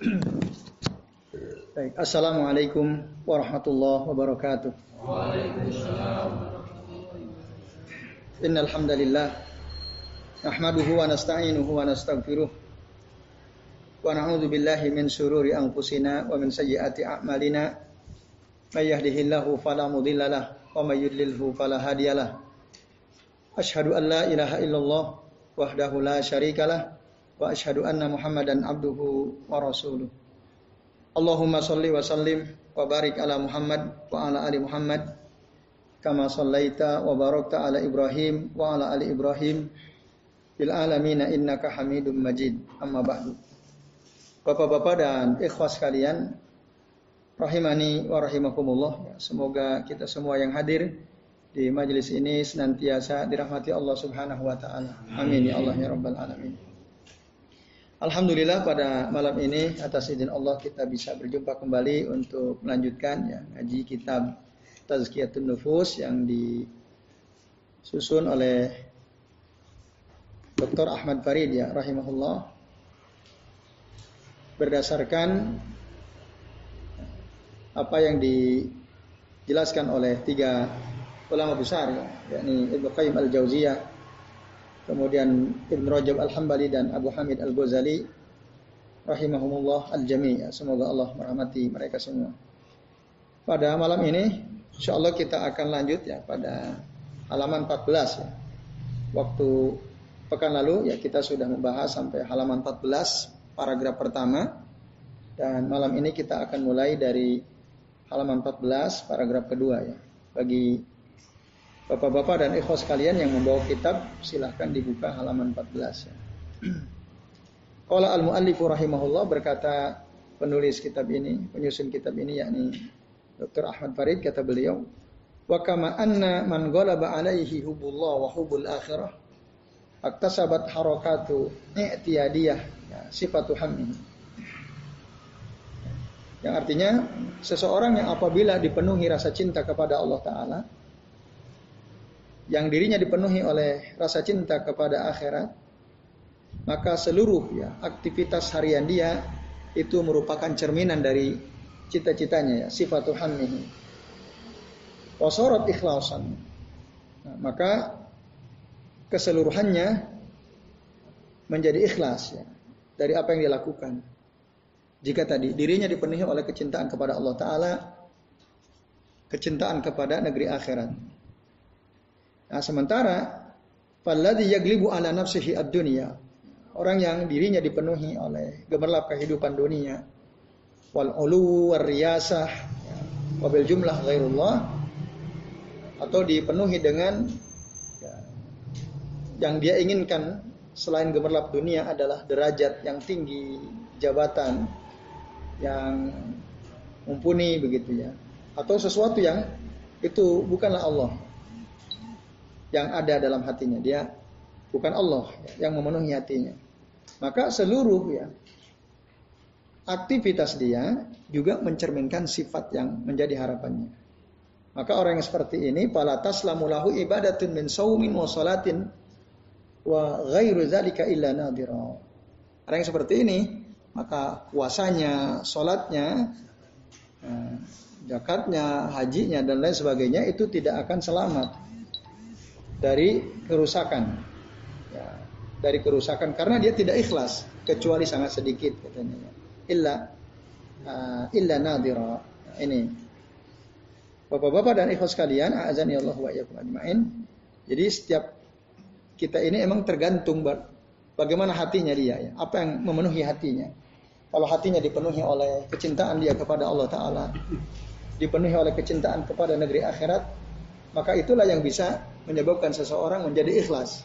Baik, Assalamualaikum warahmatullahi wabarakatuh. Waalaikumsalam. Innal hamdalillah nahmaduhu wa nasta'inuhu wa nastaghfiruh wa na'udzu billahi min syururi anfusina wa min sayyiati a'malina may yahdihillahu fala mudhillalah wa may yudlilhu fala hadiyalah Ashhadu an la ilaha illallah wahdahu la syarikalah wa ashhadu anna Muhammadan abduhu wa rasuluh. Allahumma salli wa sallim wa barik ala Muhammad wa ala ali Muhammad. Kama sallaita wa barakta ala Ibrahim wa ala ali Ibrahim. Fil alamin innaka Hamidum Majid. Amma ba'du. Bapak-bapak dan ikhwas sekalian rahimani wa rahimakumullah. Semoga kita semua yang hadir di majelis ini senantiasa dirahmati Allah Subhanahu wa taala. Amin ya Allah ya rabbal alamin Alhamdulillah pada malam ini atas izin Allah kita bisa berjumpa kembali untuk melanjutkan ya ngaji kitab Tazkiyatun Nufus yang disusun oleh Dr. Ahmad Farid ya rahimahullah berdasarkan apa yang dijelaskan oleh tiga ulama besar ya, yakni Ibnu Qayyim Al-Jauziyah kemudian Ibn Rajab Al-Hambali dan Abu Hamid Al-Ghazali rahimahumullah al-jami' ya. semoga Allah merahmati mereka semua pada malam ini insyaallah kita akan lanjut ya pada halaman 14 ya. waktu pekan lalu ya kita sudah membahas sampai halaman 14 paragraf pertama dan malam ini kita akan mulai dari halaman 14 paragraf kedua ya bagi Bapak-bapak dan ikhwas sekalian yang membawa kitab silahkan dibuka halaman 14 ya. Qala al-muallifu rahimahullah berkata penulis kitab ini, penyusun kitab ini yakni Dr. Ahmad Farid kata beliau, wa kama anna man ghalaba alaihi hubullah wa hubul akhirah aktasabat harakatu i'tiyadiyah ya, sifatu hammi. Yang artinya seseorang yang apabila dipenuhi rasa cinta kepada Allah taala yang dirinya dipenuhi oleh rasa cinta kepada akhirat, maka seluruh ya aktivitas harian dia itu merupakan cerminan dari cita-citanya ya, sifat Tuhan ini. Wasorot ikhlasan. Nah, maka keseluruhannya menjadi ikhlas ya, dari apa yang dilakukan. Jika tadi dirinya dipenuhi oleh kecintaan kepada Allah Ta'ala, kecintaan kepada negeri akhirat. Nah, sementara falladhi yaglibu ala nafsihi ad-dunya. Orang yang dirinya dipenuhi oleh gemerlap kehidupan dunia wal ulu war riyasah wabil jumlah ghairullah atau dipenuhi dengan ya, yang dia inginkan selain gemerlap dunia adalah derajat yang tinggi, jabatan yang mumpuni begitu ya. Atau sesuatu yang itu bukanlah Allah yang ada dalam hatinya. Dia bukan Allah yang memenuhi hatinya. Maka seluruh ya aktivitas dia juga mencerminkan sifat yang menjadi harapannya. Maka orang yang seperti ini pala taslamu lahu ibadatun min saumin wa salatin wa ghairu dzalika illa nadira. Orang yang seperti ini maka puasanya, salatnya, eh, zakatnya, hajinya dan lain sebagainya itu tidak akan selamat dari kerusakan. Ya, dari kerusakan karena dia tidak ikhlas kecuali sangat sedikit katanya. Illa uh, illa nadira. Ini. Bapak-bapak dan ikhlas sekalian, azan Allah wa iyyakum ajmain. Jadi setiap kita ini emang tergantung bagaimana hatinya dia ya, apa yang memenuhi hatinya. Kalau hatinya dipenuhi oleh kecintaan dia kepada Allah taala, dipenuhi oleh kecintaan kepada negeri akhirat, maka itulah yang bisa menyebabkan seseorang menjadi ikhlas.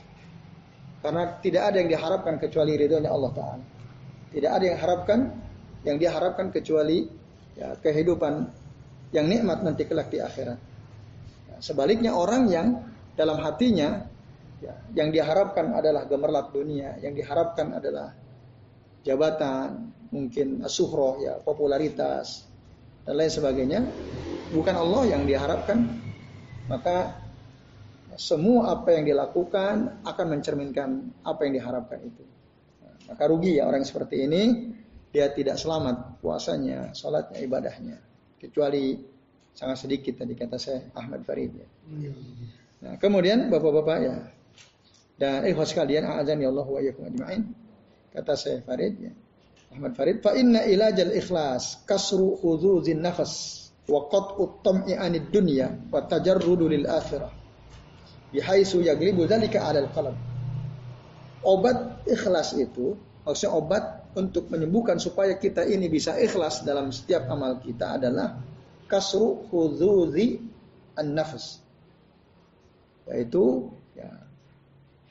Karena tidak ada yang diharapkan kecuali ridhonya Allah Ta'ala. Tidak ada yang harapkan yang diharapkan kecuali ya, kehidupan yang nikmat nanti kelak di akhirat. Ya, sebaliknya orang yang dalam hatinya ya, yang diharapkan adalah gemerlap dunia, yang diharapkan adalah jabatan, mungkin suhroh ya popularitas dan lain sebagainya, bukan Allah yang diharapkan, maka semua apa yang dilakukan akan mencerminkan apa yang diharapkan itu. Maka rugi ya orang seperti ini dia tidak selamat puasanya, sholatnya, ibadahnya. Kecuali sangat sedikit tadi kata saya Ahmad Farid ya. Nah, kemudian bapak-bapak ya dan ikhwas sekalian azan ya Allah wa ajma'in. Kata saya Farid ya. Ahmad Farid fa inna ilajal ikhlas kasru huzuzin nafas wa qat'u tam'i anid dunya wa tajarrudu lil bihaisu yaglibu dzalika 'ala al-qalb. Obat ikhlas itu maksudnya obat untuk menyembuhkan supaya kita ini bisa ikhlas dalam setiap amal kita adalah kasru hudzuzi an-nafs. Yaitu ya,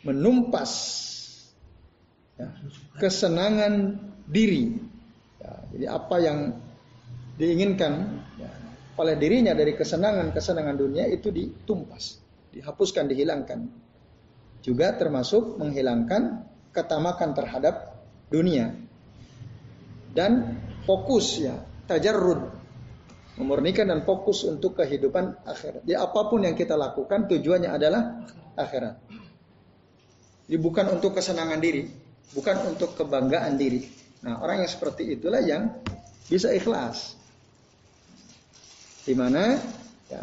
menumpas ya, kesenangan diri. Ya, jadi apa yang diinginkan ya, oleh dirinya dari kesenangan-kesenangan dunia itu ditumpas, dihapuskan, dihilangkan. Juga termasuk menghilangkan ketamakan terhadap dunia dan fokus ya tajarrud memurnikan dan fokus untuk kehidupan akhirat. Jadi apa pun yang kita lakukan tujuannya adalah akhirat. Jadi bukan untuk kesenangan diri, bukan untuk kebanggaan diri. Nah, orang yang seperti itulah yang bisa ikhlas. Di mana ya,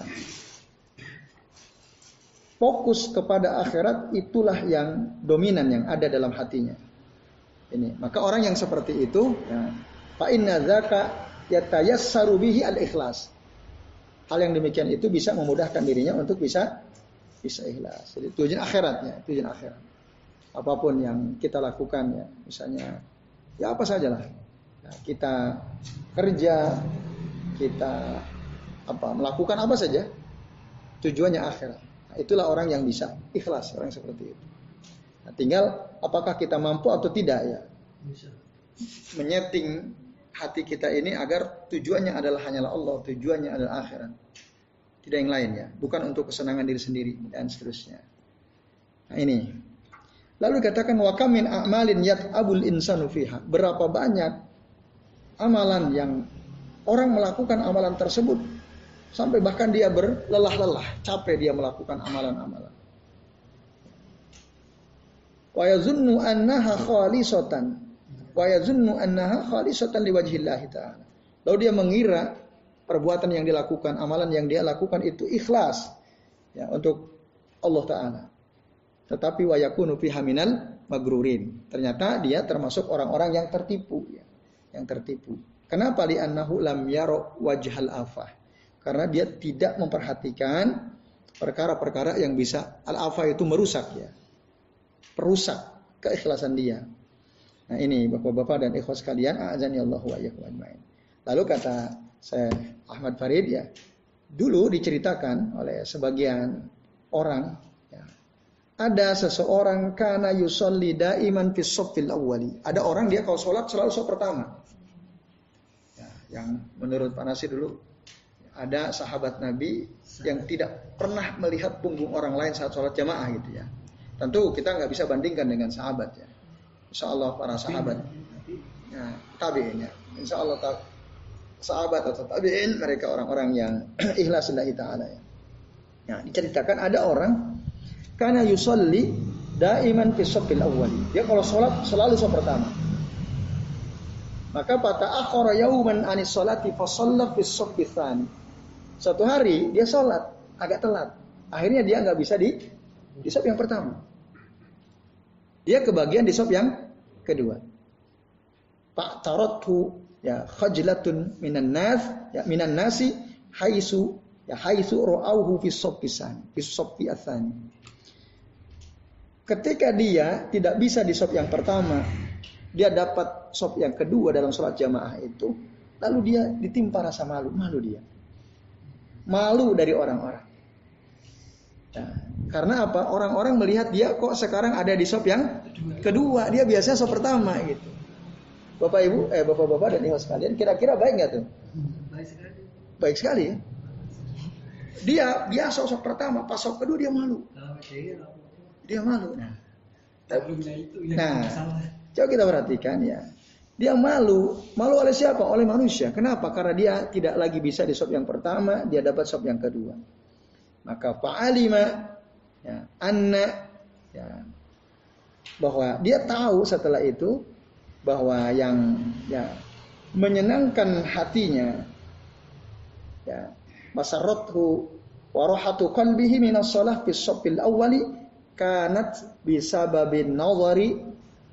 fokus kepada akhirat itulah yang dominan yang ada dalam hatinya. Ini. Maka orang yang seperti itu, ya, fa inna zaka yatayassaru bihi al-ikhlas. Hal yang demikian itu bisa memudahkan dirinya untuk bisa bisa ikhlas. Jadi tujuan akhiratnya, tujuan akhirat. Apa pun yang kita lakukan ya, misalnya ya apa sajalah. Ya, kita kerja, kita apa melakukan apa saja, tujuannya akhirat. Nah, itulah orang yang bisa ikhlas orang seperti itu. Nah, tinggal apakah kita mampu atau tidak ya. Menyeting hati kita ini agar tujuannya adalah hanyalah Allah, tujuannya adalah akhirat. Tidak yang lainnya, bukan untuk kesenangan diri sendiri dan seterusnya. Nah, ini. Lalu dikatakan wa kamin a'malin yat abul insanu fiha. Berapa banyak amalan yang orang melakukan amalan tersebut sampai bahkan dia berlelah-lelah, capek dia melakukan amalan-amalan wa yazunnu annaha khalisatan wa yazunnu annaha khalisatan liwajhillah taala. Lalu dia mengira perbuatan yang dilakukan, amalan yang dia lakukan itu ikhlas ya untuk Allah taala. Tetapi wa yakunu fiha minal magrurin. Ternyata dia termasuk orang-orang yang tertipu ya, yang tertipu. Kenapa li annahu lam yaro wajhal afah? Karena dia tidak memperhatikan perkara-perkara yang bisa al-afah itu merusak ya perusak keikhlasan dia. Nah ini bapak-bapak dan ikhwas kalian, azan wa ajmain. Lalu kata saya Ahmad Farid ya, dulu diceritakan oleh sebagian orang ya, ada seseorang kana yusolli daiman fi awwali. Ada orang dia kalau sholat selalu sholat pertama. Ya, yang menurut Pak dulu ada sahabat Nabi yang tidak pernah melihat punggung orang lain saat sholat jamaah gitu ya. Tentu kita nggak bisa bandingkan dengan sahabat ya. Insya Allah para sahabat. Ya, tabiin ya. Insya Allah ta sahabat atau tabiin mereka orang-orang yang ikhlas lillahi taala ya. Ya, diceritakan ada orang karena yusolli daiman fi awwali. Dia kalau sholat selalu sholat pertama. Maka pada akhara yauman anis sholati fa shalla fi Satu hari dia sholat agak telat. Akhirnya dia nggak bisa di di yang pertama. Dia kebagian di sop yang kedua. Pak tarotu ya khajlatun minan nas ya minan nasi haisu ya haisu ra'auhu fi pisan fi atsani. Ketika dia tidak bisa di sop yang pertama, dia dapat sop yang kedua dalam sholat jamaah itu, lalu dia ditimpa rasa malu, malu dia. Malu dari orang-orang. Nah, karena apa? Orang-orang melihat dia kok sekarang ada di sop yang kedua. Dia biasanya sop pertama gitu. Bapak Ibu, eh bapak-bapak dan ibu sekalian, kira-kira baik nggak tuh? Baik sekali. Baik sekali ya. Dia biasa sop pertama, pas sop kedua dia malu. Dia malu. Nah, nah coba kita perhatikan ya. Dia malu, malu oleh siapa? Oleh manusia. Kenapa? Karena dia tidak lagi bisa di sop yang pertama, dia dapat sop yang kedua. Maka fa'alima ya, anna ya, bahwa dia tahu setelah itu bahwa yang ya menyenangkan hatinya ya masarrathu warohatu qalbihi minas salah fi awwali kanat bisa babin nazari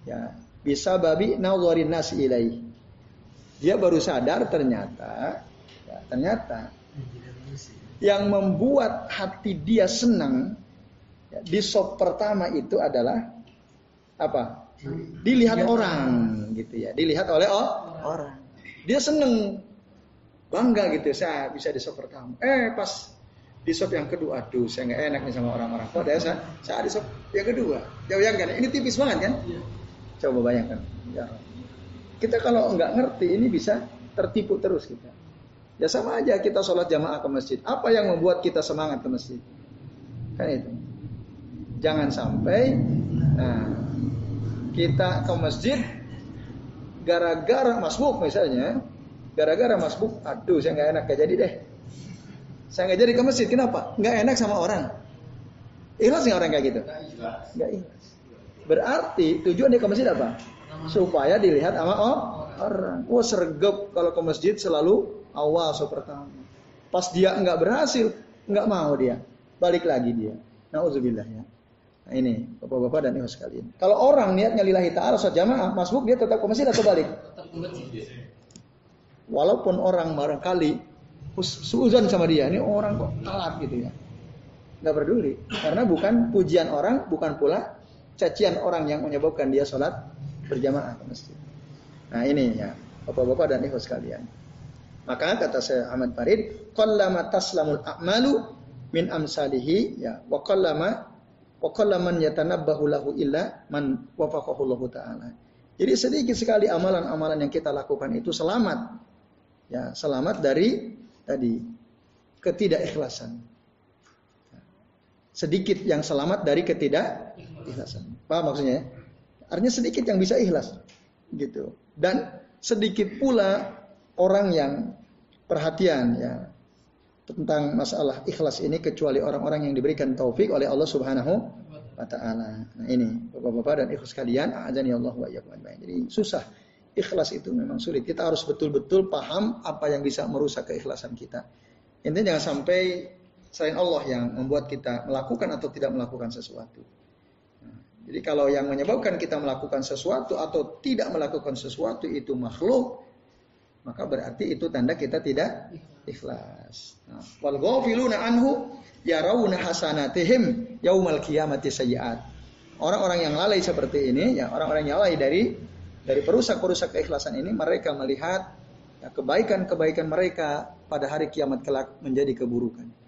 ya bisa babi nazari nas ilaih. Dia baru sadar ternyata ya, ternyata yang membuat hati dia senang ya, di sop pertama itu adalah apa? Dilihat orang gitu ya. Dilihat oleh oh, orang. Dia seneng bangga gitu saya bisa di sop pertama. Eh pas di sop yang kedua aduh saya nggak enak nih sama orang-orang kok saya saya di sop yang kedua. Ya bayangkan ini tipis banget kan? Iya. Coba bayangkan ya. kita kalau nggak ngerti ini bisa tertipu terus kita ya sama aja kita sholat jamaah ke masjid apa yang membuat kita semangat ke masjid kan itu jangan sampai nah kita ke masjid gara-gara masbuk misalnya, gara-gara masbuk, aduh saya nggak enak gak jadi deh. Saya nggak jadi ke masjid, kenapa? Nggak enak sama orang. Ikhlas nggak orang kayak gitu? Nggak ikhlas. Berarti tujuan dia ke masjid apa? Supaya dilihat sama oh, orang. Wah sergap kalau ke masjid selalu awal so pertama. Pas dia nggak berhasil, nggak mau dia, balik lagi dia. Nauzubillah ya. Nah, ini bapak-bapak dan ibu sekalian. Kalau orang niatnya lillahi ta'ala saat jamaah, masbuk dia tetap ke masjid atau balik? Walaupun orang barangkali suzan sama dia, ini orang kok telat gitu ya. Gak peduli, karena bukan pujian orang, bukan pula cacian orang yang menyebabkan dia sholat berjamaah ke masjid. Nah ini ya, bapak-bapak dan ibu sekalian. Maka kata saya Ahmad Farid, qallama taslamul a'malu min amsalihi ya wa qallama Wa man yatanabbahu lahu illa man wafaqahu Allah taala. Jadi sedikit sekali amalan-amalan yang kita lakukan itu selamat. Ya, selamat dari tadi ketidakikhlasan. Sedikit yang selamat dari ketidakikhlasan. Paham maksudnya? Artinya sedikit yang bisa ikhlas. Gitu. Dan sedikit pula orang yang perhatian ya tentang masalah ikhlas ini kecuali orang-orang yang diberikan taufik oleh Allah Subhanahu wa taala. Nah, ini Bapak-bapak dan ikhlas kalian, azani Allah wa Jadi susah. Ikhlas itu memang sulit. Kita harus betul-betul paham apa yang bisa merusak keikhlasan kita. Intinya jangan sampai selain Allah yang membuat kita melakukan atau tidak melakukan sesuatu. Nah, jadi kalau yang menyebabkan kita melakukan sesuatu atau tidak melakukan sesuatu itu makhluk, maka berarti itu tanda kita tidak ikhlas. Nah, wal ghafiluna anhu yarawna hasanatihim yaumal qiyamati sayyiat. Orang-orang yang lalai seperti ini, ya orang-orang yang lalai dari dari perusak-perusak keikhlasan ini, mereka melihat ya, kebaikan-kebaikan mereka pada hari kiamat kelak menjadi keburukan.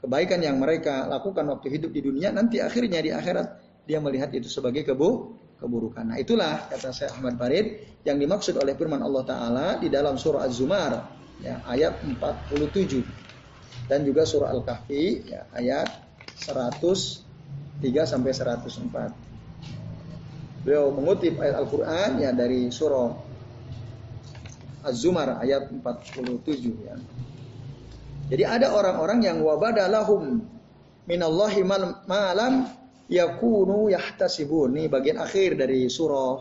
Kebaikan yang mereka lakukan waktu hidup di dunia, nanti akhirnya di akhirat dia melihat itu sebagai kebu keburukan. Nah itulah kata saya Ahmad Farid yang dimaksud oleh firman Allah Ta'ala di dalam surah Az-Zumar ya, ayat 47 dan juga surah Al-Kahfi ya, ayat 103 sampai 104. Beliau mengutip ayat Al-Quran ya dari surah Az-Zumar ayat 47 ya. Jadi ada orang-orang yang wabadalahum minallahi malam yakunu yahtasibun. Ini bagian akhir dari surah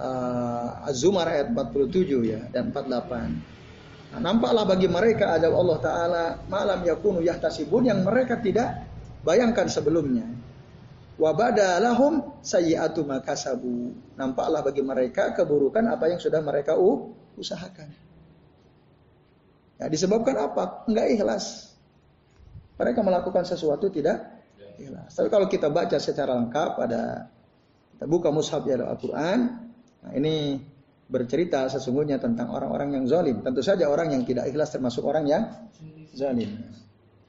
uh, Az-Zumar ayat 47 ya dan 48. Nah, nampaklah bagi mereka azab Allah taala malam yakunu yahtasibun yang mereka tidak bayangkan sebelumnya. Wa badalahum sayyi'atu makasabu. Nampaklah bagi mereka keburukan apa yang sudah mereka usahakan. Ya, disebabkan apa? Enggak ikhlas. Mereka melakukan sesuatu tidak ikhlas. Tapi kalau kita baca secara lengkap pada kita buka mushaf ya Al-Quran, nah ini bercerita sesungguhnya tentang orang-orang yang zalim. Tentu saja orang yang tidak ikhlas termasuk orang yang zalim.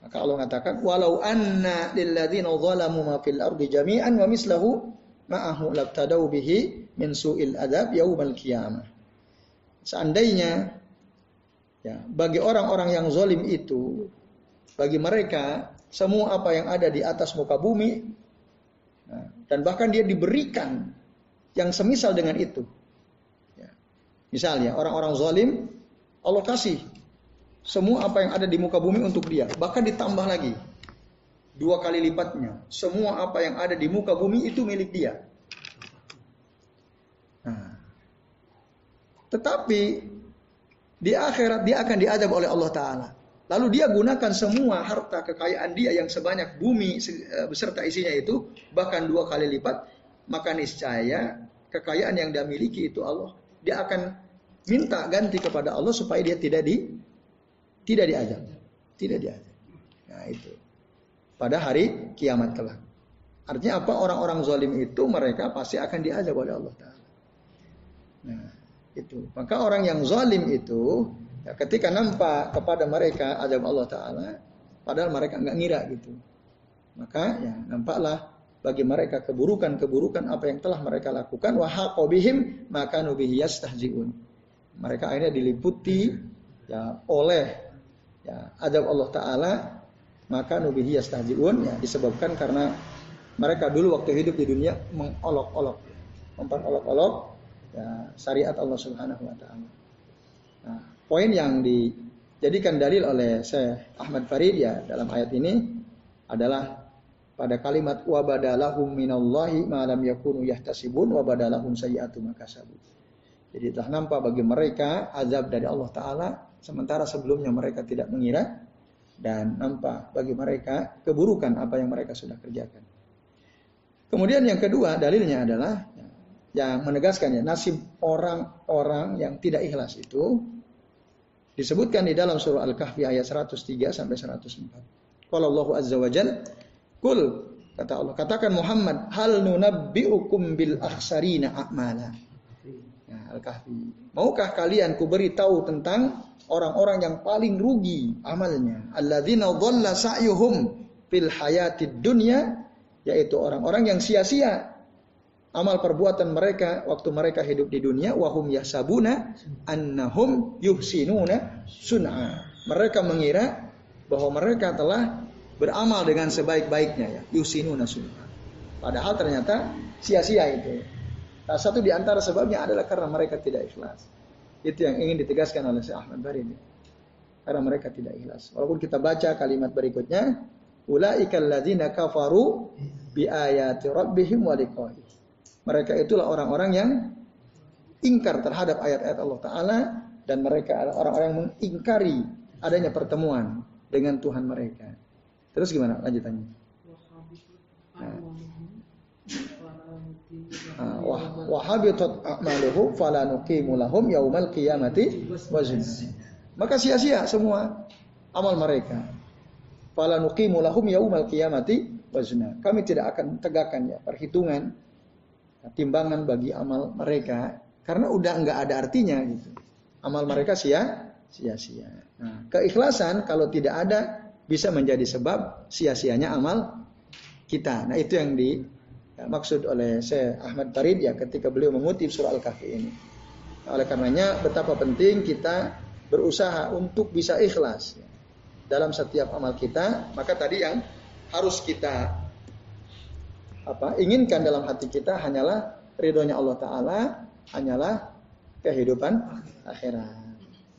Maka Allah mengatakan walau anna lilladzina zalamu ma fil ardi jami'an wa mislahu ma'ahu labtadau bihi min su'il adab yaumal qiyamah. Seandainya ya bagi orang-orang yang zalim itu bagi mereka semua apa yang ada di atas muka bumi nah, dan bahkan dia diberikan yang semisal dengan itu. Ya. Misalnya orang-orang zalim Allah kasih semua apa yang ada di muka bumi untuk dia, bahkan ditambah lagi dua kali lipatnya. Semua apa yang ada di muka bumi itu milik dia. Nah, Tetapi di akhirat dia akan diadab oleh Allah Ta'ala. Lalu dia gunakan semua harta kekayaan dia yang sebanyak bumi eh, beserta isinya itu bahkan dua kali lipat, maka niscaya kekayaan yang dia miliki itu Allah dia akan minta ganti kepada Allah supaya dia tidak di tidak diajak, tidak diajak. Nah itu pada hari kiamat kelak. Artinya apa? Orang-orang zalim itu mereka pasti akan diajak oleh Allah Taala. Nah itu maka orang yang zalim itu Ya, ketika nampak kepada mereka azab Allah Taala, padahal mereka nggak ngira gitu. Maka ya nampaklah bagi mereka keburukan-keburukan apa yang telah mereka lakukan wahaqobihim maka nubihi yastahziun. Mereka akhirnya diliputi ya oleh ya azab Allah taala maka nubihi yastahziun ya disebabkan karena mereka dulu waktu hidup di dunia mengolok-olok memperolok-olok ya syariat Allah Subhanahu wa taala. Nah, poin yang dijadikan dalil oleh Syekh Ahmad Farid ya dalam ayat ini adalah pada kalimat wabadalahum minallahi ma lam yakunu yahtasibun wabadalahum sayyi'atu makasabu. Jadi telah nampak bagi mereka azab dari Allah Ta'ala sementara sebelumnya mereka tidak mengira dan nampak bagi mereka keburukan apa yang mereka sudah kerjakan. Kemudian yang kedua dalilnya adalah yang menegaskan ya nasib orang-orang yang tidak ikhlas itu Disebutkan di dalam surah Al-Kahfi ayat 103 sampai 104. Kalau Allah Azza wa Jal, Kul, kata Allah, katakan Muhammad, hal nunabbi'ukum bil akhsarina a'mala. Ya, Al-Kahfi. Maukah kalian ku beritahu tentang orang-orang yang paling rugi amalnya? Alladzina dhalla sa'yuhum fil hayatid dunya, yaitu orang-orang yang sia-sia amal perbuatan mereka waktu mereka hidup di dunia wahum yasabuna annahum yuhsinuna sun'a. Mereka mengira bahwa mereka telah beramal dengan sebaik-baiknya ya, yuhsinuna sun'a. Padahal ternyata sia-sia itu. Nah, satu di antara sebabnya adalah karena mereka tidak ikhlas. Itu yang ingin ditegaskan oleh Syekh Ahmad Barini. Karena mereka tidak ikhlas. Walaupun kita baca kalimat berikutnya, ulaikal ladzina kafaru bi ayati rabbihim wa liqa'i. Mereka itulah orang-orang yang ingkar terhadap ayat-ayat Allah Ta'ala dan mereka adalah orang-orang yang mengingkari adanya pertemuan dengan Tuhan mereka. Terus gimana lanjutannya? Nah. Wahabitat a'maluhu fala nuqimu lahum yaumal qiyamati wazna. Maka sia-sia semua amal mereka. Fala nuqimu lahum yaumal qiyamati wazna. Kami tidak akan tegakkan ya perhitungan timbangan bagi amal mereka karena udah nggak ada artinya gitu. Amal mereka sia sia-sia. Nah, keikhlasan kalau tidak ada bisa menjadi sebab sia-sianya amal kita. Nah, itu yang di ya, maksud oleh Syekh Ahmad Farid ya ketika beliau mengutip surah Al-Kahfi ini. Oleh karenanya betapa penting kita berusaha untuk bisa ikhlas dalam setiap amal kita. Maka tadi yang harus kita apa inginkan dalam hati kita hanyalah ridhonya Allah Taala, hanyalah kehidupan akhirat.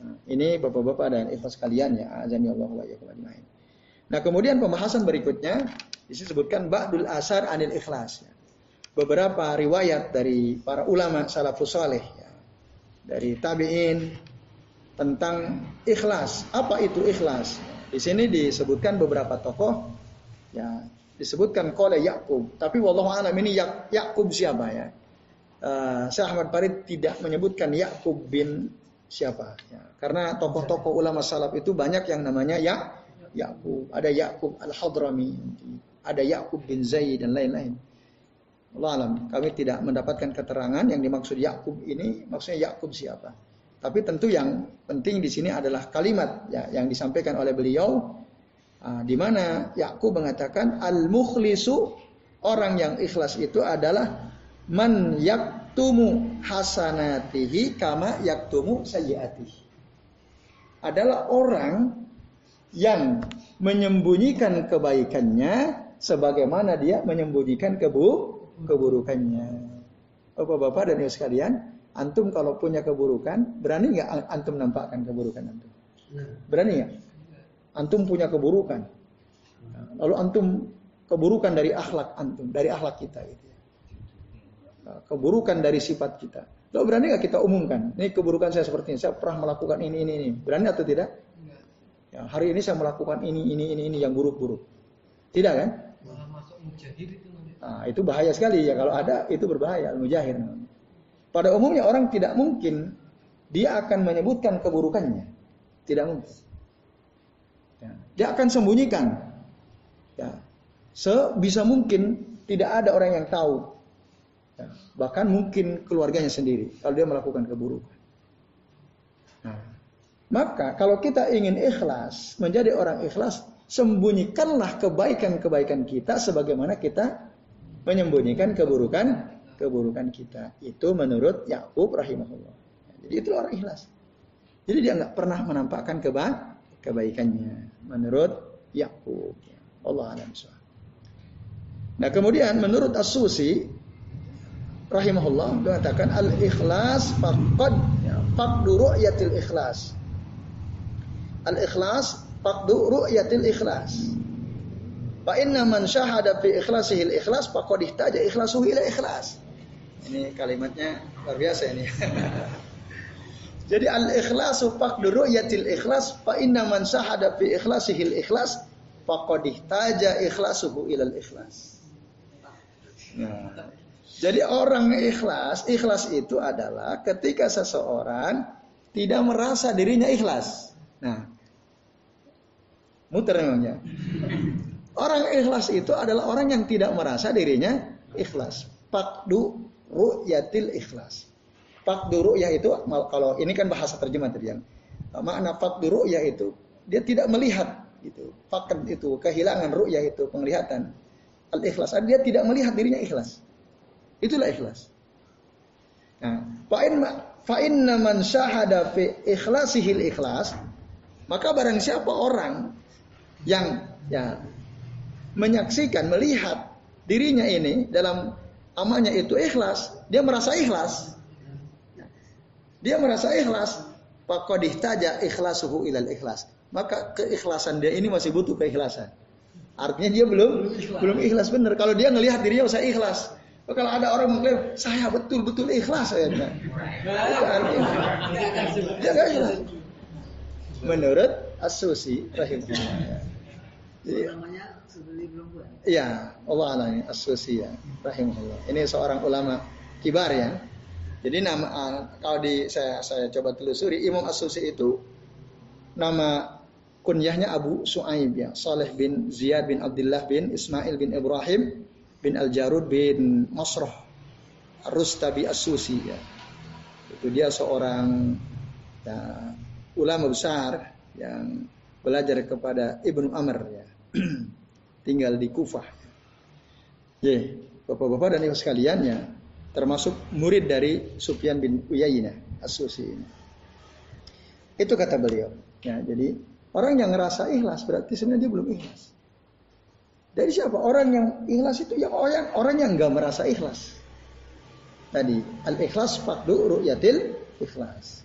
Nah, ini bapak-bapak dan ibu sekalian ya, azani Allah wa Nah kemudian pembahasan berikutnya disebutkan ba'dul asar anil ikhlas. Ya. Beberapa riwayat dari para ulama salafus saleh ya, dari tabiin tentang ikhlas. Apa itu ikhlas? Di sini disebutkan beberapa tokoh ya disebutkan oleh Yakub. Tapi wallahu alam ini Yak Yakub siapa ya? Uh, Syekh Ahmad Farid tidak menyebutkan Yakub bin siapa ya. Karena tokoh-tokoh ulama salaf itu banyak yang namanya ya Yakub. Ada Yakub Al-Hadrami, ada Yakub bin Zaid dan lain-lain. Allah alam, kami tidak mendapatkan keterangan yang dimaksud Yakub ini maksudnya Yakub siapa. Tapi tentu yang penting di sini adalah kalimat ya, yang disampaikan oleh beliau Nah, di mana Yakub mengatakan al-mukhlisu orang yang ikhlas itu adalah man yaktumu hasanatihi kama yaktumu sayyiatihi. Adalah orang yang menyembunyikan kebaikannya sebagaimana dia menyembunyikan kebu keburukannya. Bapak-bapak dan ibu sekalian, antum kalau punya keburukan, berani nggak antum nampakkan keburukan antum? Berani nggak? Antum punya keburukan. Lalu antum keburukan dari akhlak antum, dari akhlak kita gitu ya. Keburukan dari sifat kita. Lo berani nggak kita umumkan? Ini keburukan saya seperti ini. Saya pernah melakukan ini, ini, ini. Berani atau tidak? Ya, hari ini saya melakukan ini, ini, ini, ini yang buruk-buruk. Tidak kan? Nah, itu bahaya sekali ya. Kalau ada itu berbahaya. Mujahid. Pada umumnya orang tidak mungkin dia akan menyebutkan keburukannya. Tidak mungkin. Ya. Dia akan sembunyikan. Ya. Sebisa mungkin tidak ada orang yang tahu Ya, bahkan mungkin keluarganya sendiri kalau dia melakukan keburukan. Nah, maka kalau kita ingin ikhlas, menjadi orang ikhlas, sembunyikanlah kebaikan-kebaikan kita sebagaimana kita menyembunyikan keburukan keburukan kita. Itu menurut Yakub rahimahullah. Jadi itu orang ikhlas. Jadi dia nggak pernah menampakkan keba kebaikannya menurut Yakub. Allah alam Nah kemudian menurut As-Susi rahimahullah mengatakan al ikhlas faqad ya, faqdu ru'yatil ikhlas. Al ikhlas faqdu ru'yatil ikhlas. Fa inna man syahada fi ikhlasihi al ikhlas faqad ihtaja ikhlasuhu ila ikhlas. Ini kalimatnya luar biasa ini. Jadi al ikhlasu faqdu ru'yatil ikhlas fa inna man syahada fi ikhlasihi al ikhlas faqad ihtaja ikhlasuhu ila al ikhlas. Nah, jadi orang ikhlas, ikhlas itu adalah ketika seseorang tidak merasa dirinya ikhlas. Nah, muter namanya. Orang ikhlas itu adalah orang yang tidak merasa dirinya ikhlas. Fakdu ru'yatil ikhlas. Fakdu ru'yah itu kalau ini kan bahasa terjemah tadi yang makna fakdu ru'yah itu dia tidak melihat gitu. Fakd itu kehilangan ru'yah itu penglihatan. Al ikhlas dia tidak melihat dirinya ikhlas. Itulah ikhlas. Nah, fa'in fa'inna man syahada fi ikhlasihil ikhlas, maka barang siapa orang yang ya menyaksikan, melihat dirinya ini dalam amalnya itu ikhlas, dia merasa ikhlas. Dia merasa ikhlas, faqad ihtaja ikhlasuhu ilal ikhlas. Maka keikhlasan dia ini masih butuh keikhlasan. Artinya dia belum belum ikhlas benar. Kalau dia ngelihat dirinya usah ikhlas, kalau ada orang mengklaim saya betul-betul ikhlas saya bilang. Itu artinya. Ya ikhlas. Menurut Asusi rahimahullah. Jadi, Iya, Allah alami Asusi ya rahimahullah. Ini seorang ulama kibar ya. Jadi nama ah, kalau di saya saya coba telusuri Imam Asusi itu nama kunyahnya Abu Suaib ya, Saleh bin Ziyad bin Abdullah bin Ismail bin Ibrahim bin Al-Jarud bin Masrah Rustabi As-Susi ya. Itu dia seorang ya, ulama besar yang belajar kepada Ibnu Amr ya. Tinggal di Kufah. Ya, Bapak-bapak dan Ibu sekalian ya, termasuk murid dari Sufyan bin Uyainah As-Susi ini. Itu kata beliau. Ya, jadi orang yang ngerasa ikhlas berarti sebenarnya dia belum ikhlas. Dari siapa? Orang yang ikhlas itu yang orang orang yang nggak merasa ikhlas. Tadi al ikhlas fakdu ru'yatil ikhlas.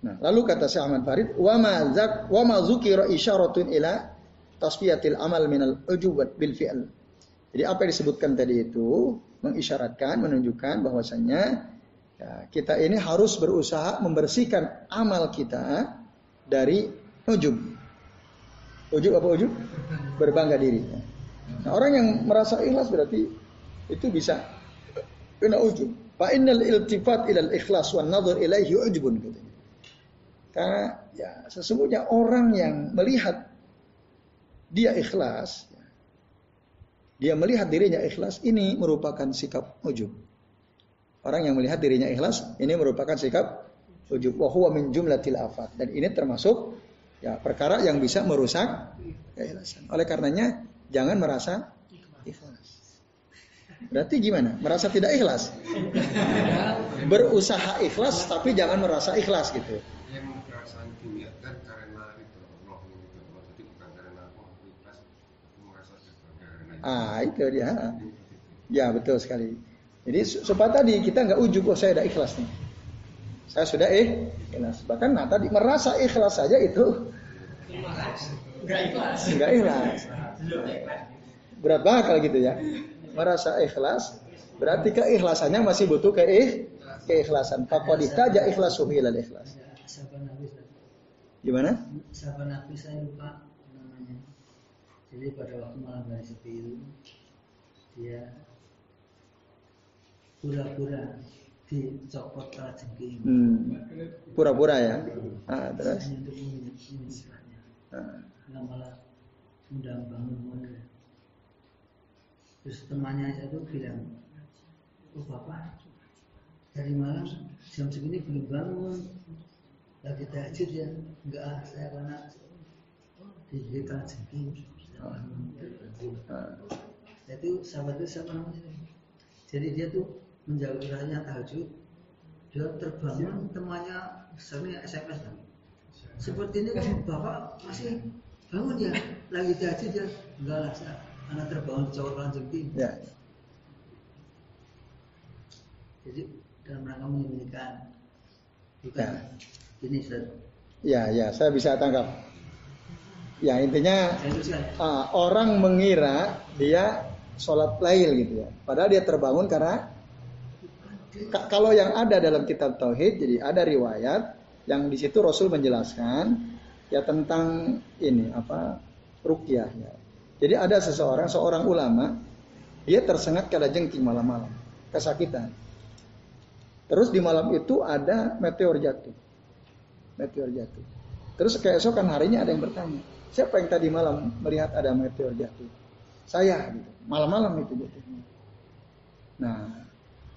Nah, lalu kata Syekh Ahmad Farid, wa ma zak wa ma zukira isyaratun ila tasfiyatil amal minal ujubat bil fi'l. Jadi apa yang disebutkan tadi itu mengisyaratkan, menunjukkan bahwasannya ya, kita ini harus berusaha membersihkan amal kita dari ujub. Ujub apa ujub? Berbangga diri. Nah, orang yang merasa ikhlas berarti itu bisa kena ujub. Fa innal iltifat ilal ikhlas wan nadhar ilaihi ujubun. Karena ya sesungguhnya orang yang melihat dia ikhlas, dia melihat dirinya ikhlas, ini merupakan sikap ujub. Orang yang melihat dirinya ikhlas, ini merupakan sikap ujub. Wa min jumlatil afat. Dan ini termasuk Ya, perkara yang bisa merusak keikhlasan. Oleh karenanya jangan merasa ikhlas. Berarti gimana? Merasa tidak ikhlas? Berusaha ikhlas tapi jangan merasa ikhlas gitu. Ah itu dia. Ya betul sekali. Jadi supaya tadi kita nggak ujuk oh saya ada ikhlas nih. Saya sudah eh ikhlas. Bahkan nah tadi merasa ikhlas saja itu enggak ikhlas. Enggak ikhlas. Berat banget kalau gitu ya. Merasa ikhlas berarti keikhlasannya masih butuh keikhlasan. keikhlasan. Faqad ihtaja ikhlasuhu ilal ikhlas. Gimana? Sahabat Nabi saya lupa. Jadi pada waktu malam hari sepi itu dia pura-pura dicopot kala jengking. Hmm. Pura-pura ya. Ah, terus. Untuk. Ah. Nggak malah undang bangun bangun. Terus temannya itu bilang, oh bapak dari malam jam segini belum bangun lagi tahajud ya enggak saya karena di jengking saya bangun. Ah. itu sahabat itu siapa namanya jadi dia tuh menjauh wilayahnya tahajud dia terbangun temannya sering SMS kan seperti ini kok bapak masih bangun ya lagi tahajud ya enggak lah saya anak terbangun cowok lanjut Ya. jadi dalam rangka menyembunyikan bukan ini Ustaz. Ya, ya, saya bisa tangkap. Ya, intinya ah, orang mengira dia sholat lail gitu ya. Padahal dia terbangun karena ka- kalau yang ada dalam kitab tauhid, jadi ada riwayat yang di situ Rasul menjelaskan ya tentang ini apa rukyah ya. Jadi ada seseorang, seorang ulama, dia tersengat kala jengking malam-malam, kesakitan. Terus di malam itu ada meteor jatuh, meteor jatuh. Terus keesokan harinya ada yang bertanya, siapa yang tadi malam melihat ada meteor jatuh? Saya gitu. Malam-malam itu jatuhnya. Nah,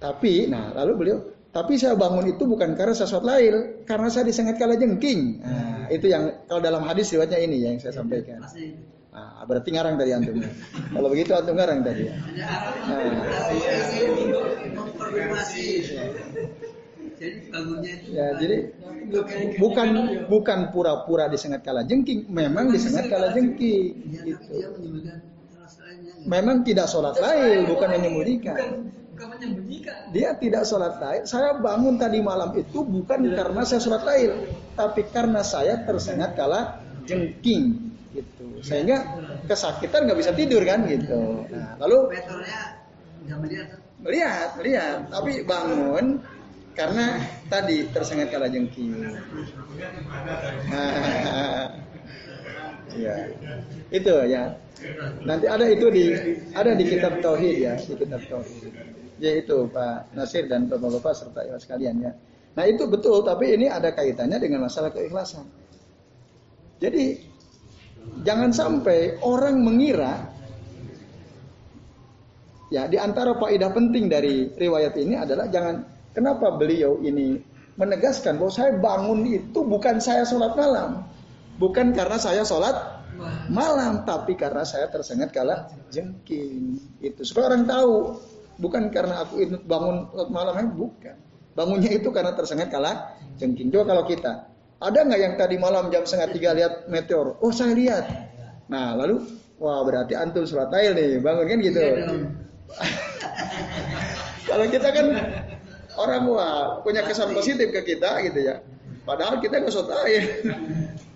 tapi nah lalu beliau tapi saya bangun itu bukan karena sholat lail, karena saya disengat kala jengking. Nah, itu yang kalau dalam hadis riwayatnya ini ya yang saya sampaikan. pasti Nah, berarti ngarang tadi antum. Kalau begitu antum ngarang tadi ya. hanya arah Nah. Jadi bangunnya itu Ya, jadi bukan bukan pura-pura disengat kala jengking, memang disengat kala jengking. Gitu. lainnya Memang tidak sholat lail, bukan menyembunyikan. Dia tidak sholat lail. Saya bangun tadi malam itu bukan karena saya sholat lail, tapi karena saya tersengat kala jengking. Gitu. Sehingga kesakitan nggak bisa tidur kan gitu. Nah, lalu melihat melihat, melihat, tapi bangun karena tadi tersengat kala jengking. ya, itu ya. Nanti ada itu di ada di kitab tauhid ya, di kitab tauhid. Yaitu Pak Nasir dan Bapak-bapak serta ibu sekalian ya. Nah itu betul, tapi ini ada kaitannya dengan masalah keikhlasan. Jadi jangan sampai orang mengira ya di antara faedah penting dari riwayat ini adalah jangan kenapa beliau ini menegaskan bahwa saya bangun itu bukan saya sholat malam, bukan karena saya sholat malam, tapi karena saya tersengat kala jengking. Itu supaya orang tahu, bukan karena aku bangun sholat malam, bukan. Bangunnya itu karena tersengat kala jengking. Coba kalau kita, ada nggak yang tadi malam jam setengah tiga lihat meteor? Oh saya lihat. Nah lalu, wah berarti antum sholat nih, bangun kan gitu. Iya. Kalau kita kan orang wah punya kesan positif ke kita gitu ya. Padahal kita nggak sholat tail.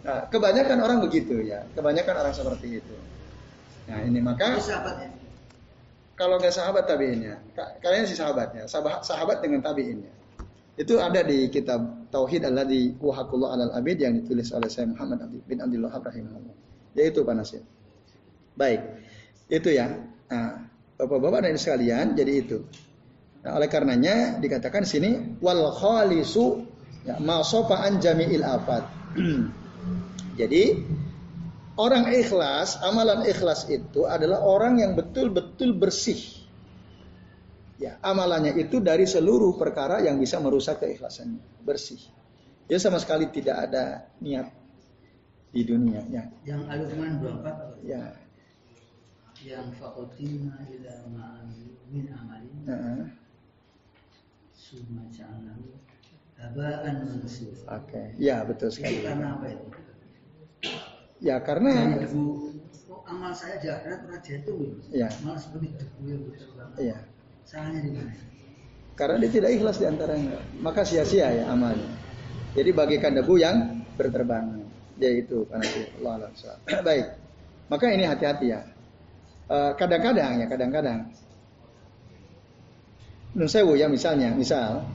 Nah, kebanyakan orang begitu ya. Kebanyakan orang seperti itu. Nah ini maka kalau nggak sahabat tabiinnya, ka- kalian si sahabatnya, sahabat, sahabat dengan tabiinnya. Itu ada di kitab Tauhid di Wahakullah alal Abid yang ditulis oleh saya Muhammad bin Abdul Wahab rahimahullah. Yaitu Pak Nasir. Baik, itu ya. Nah, Bapak-bapak dan sekalian, jadi itu. Nah, oleh karenanya dikatakan di sini wal khalisu ya ma an jami'il afat. jadi Orang ikhlas, amalan ikhlas itu adalah orang yang betul-betul bersih. Ya, amalannya itu dari seluruh perkara yang bisa merusak keikhlasannya, bersih. Dia sama sekali tidak ada niat di dunia, ya. yang Al-Luqman 24 apa? Ya. yang fakotina ila ma'amilu min amalin Heeh. summa Oke, ya betul itu sekali. karena apa itu? Ya karena debu amal saya di akhirat pernah jatuh Iya. malah seperti debu yang berterbangan ya salahnya di mana? karena dia tidak ikhlas di antaranya, maka sia-sia ya amalnya. Jadi bagikan debu yang berterbangan. Dia itu karena itu Allah. Baik. Maka ini hati-hati ya. Eh, Kadang-kadang ya, kadang-kadang. Nun sewu ya misalnya, misal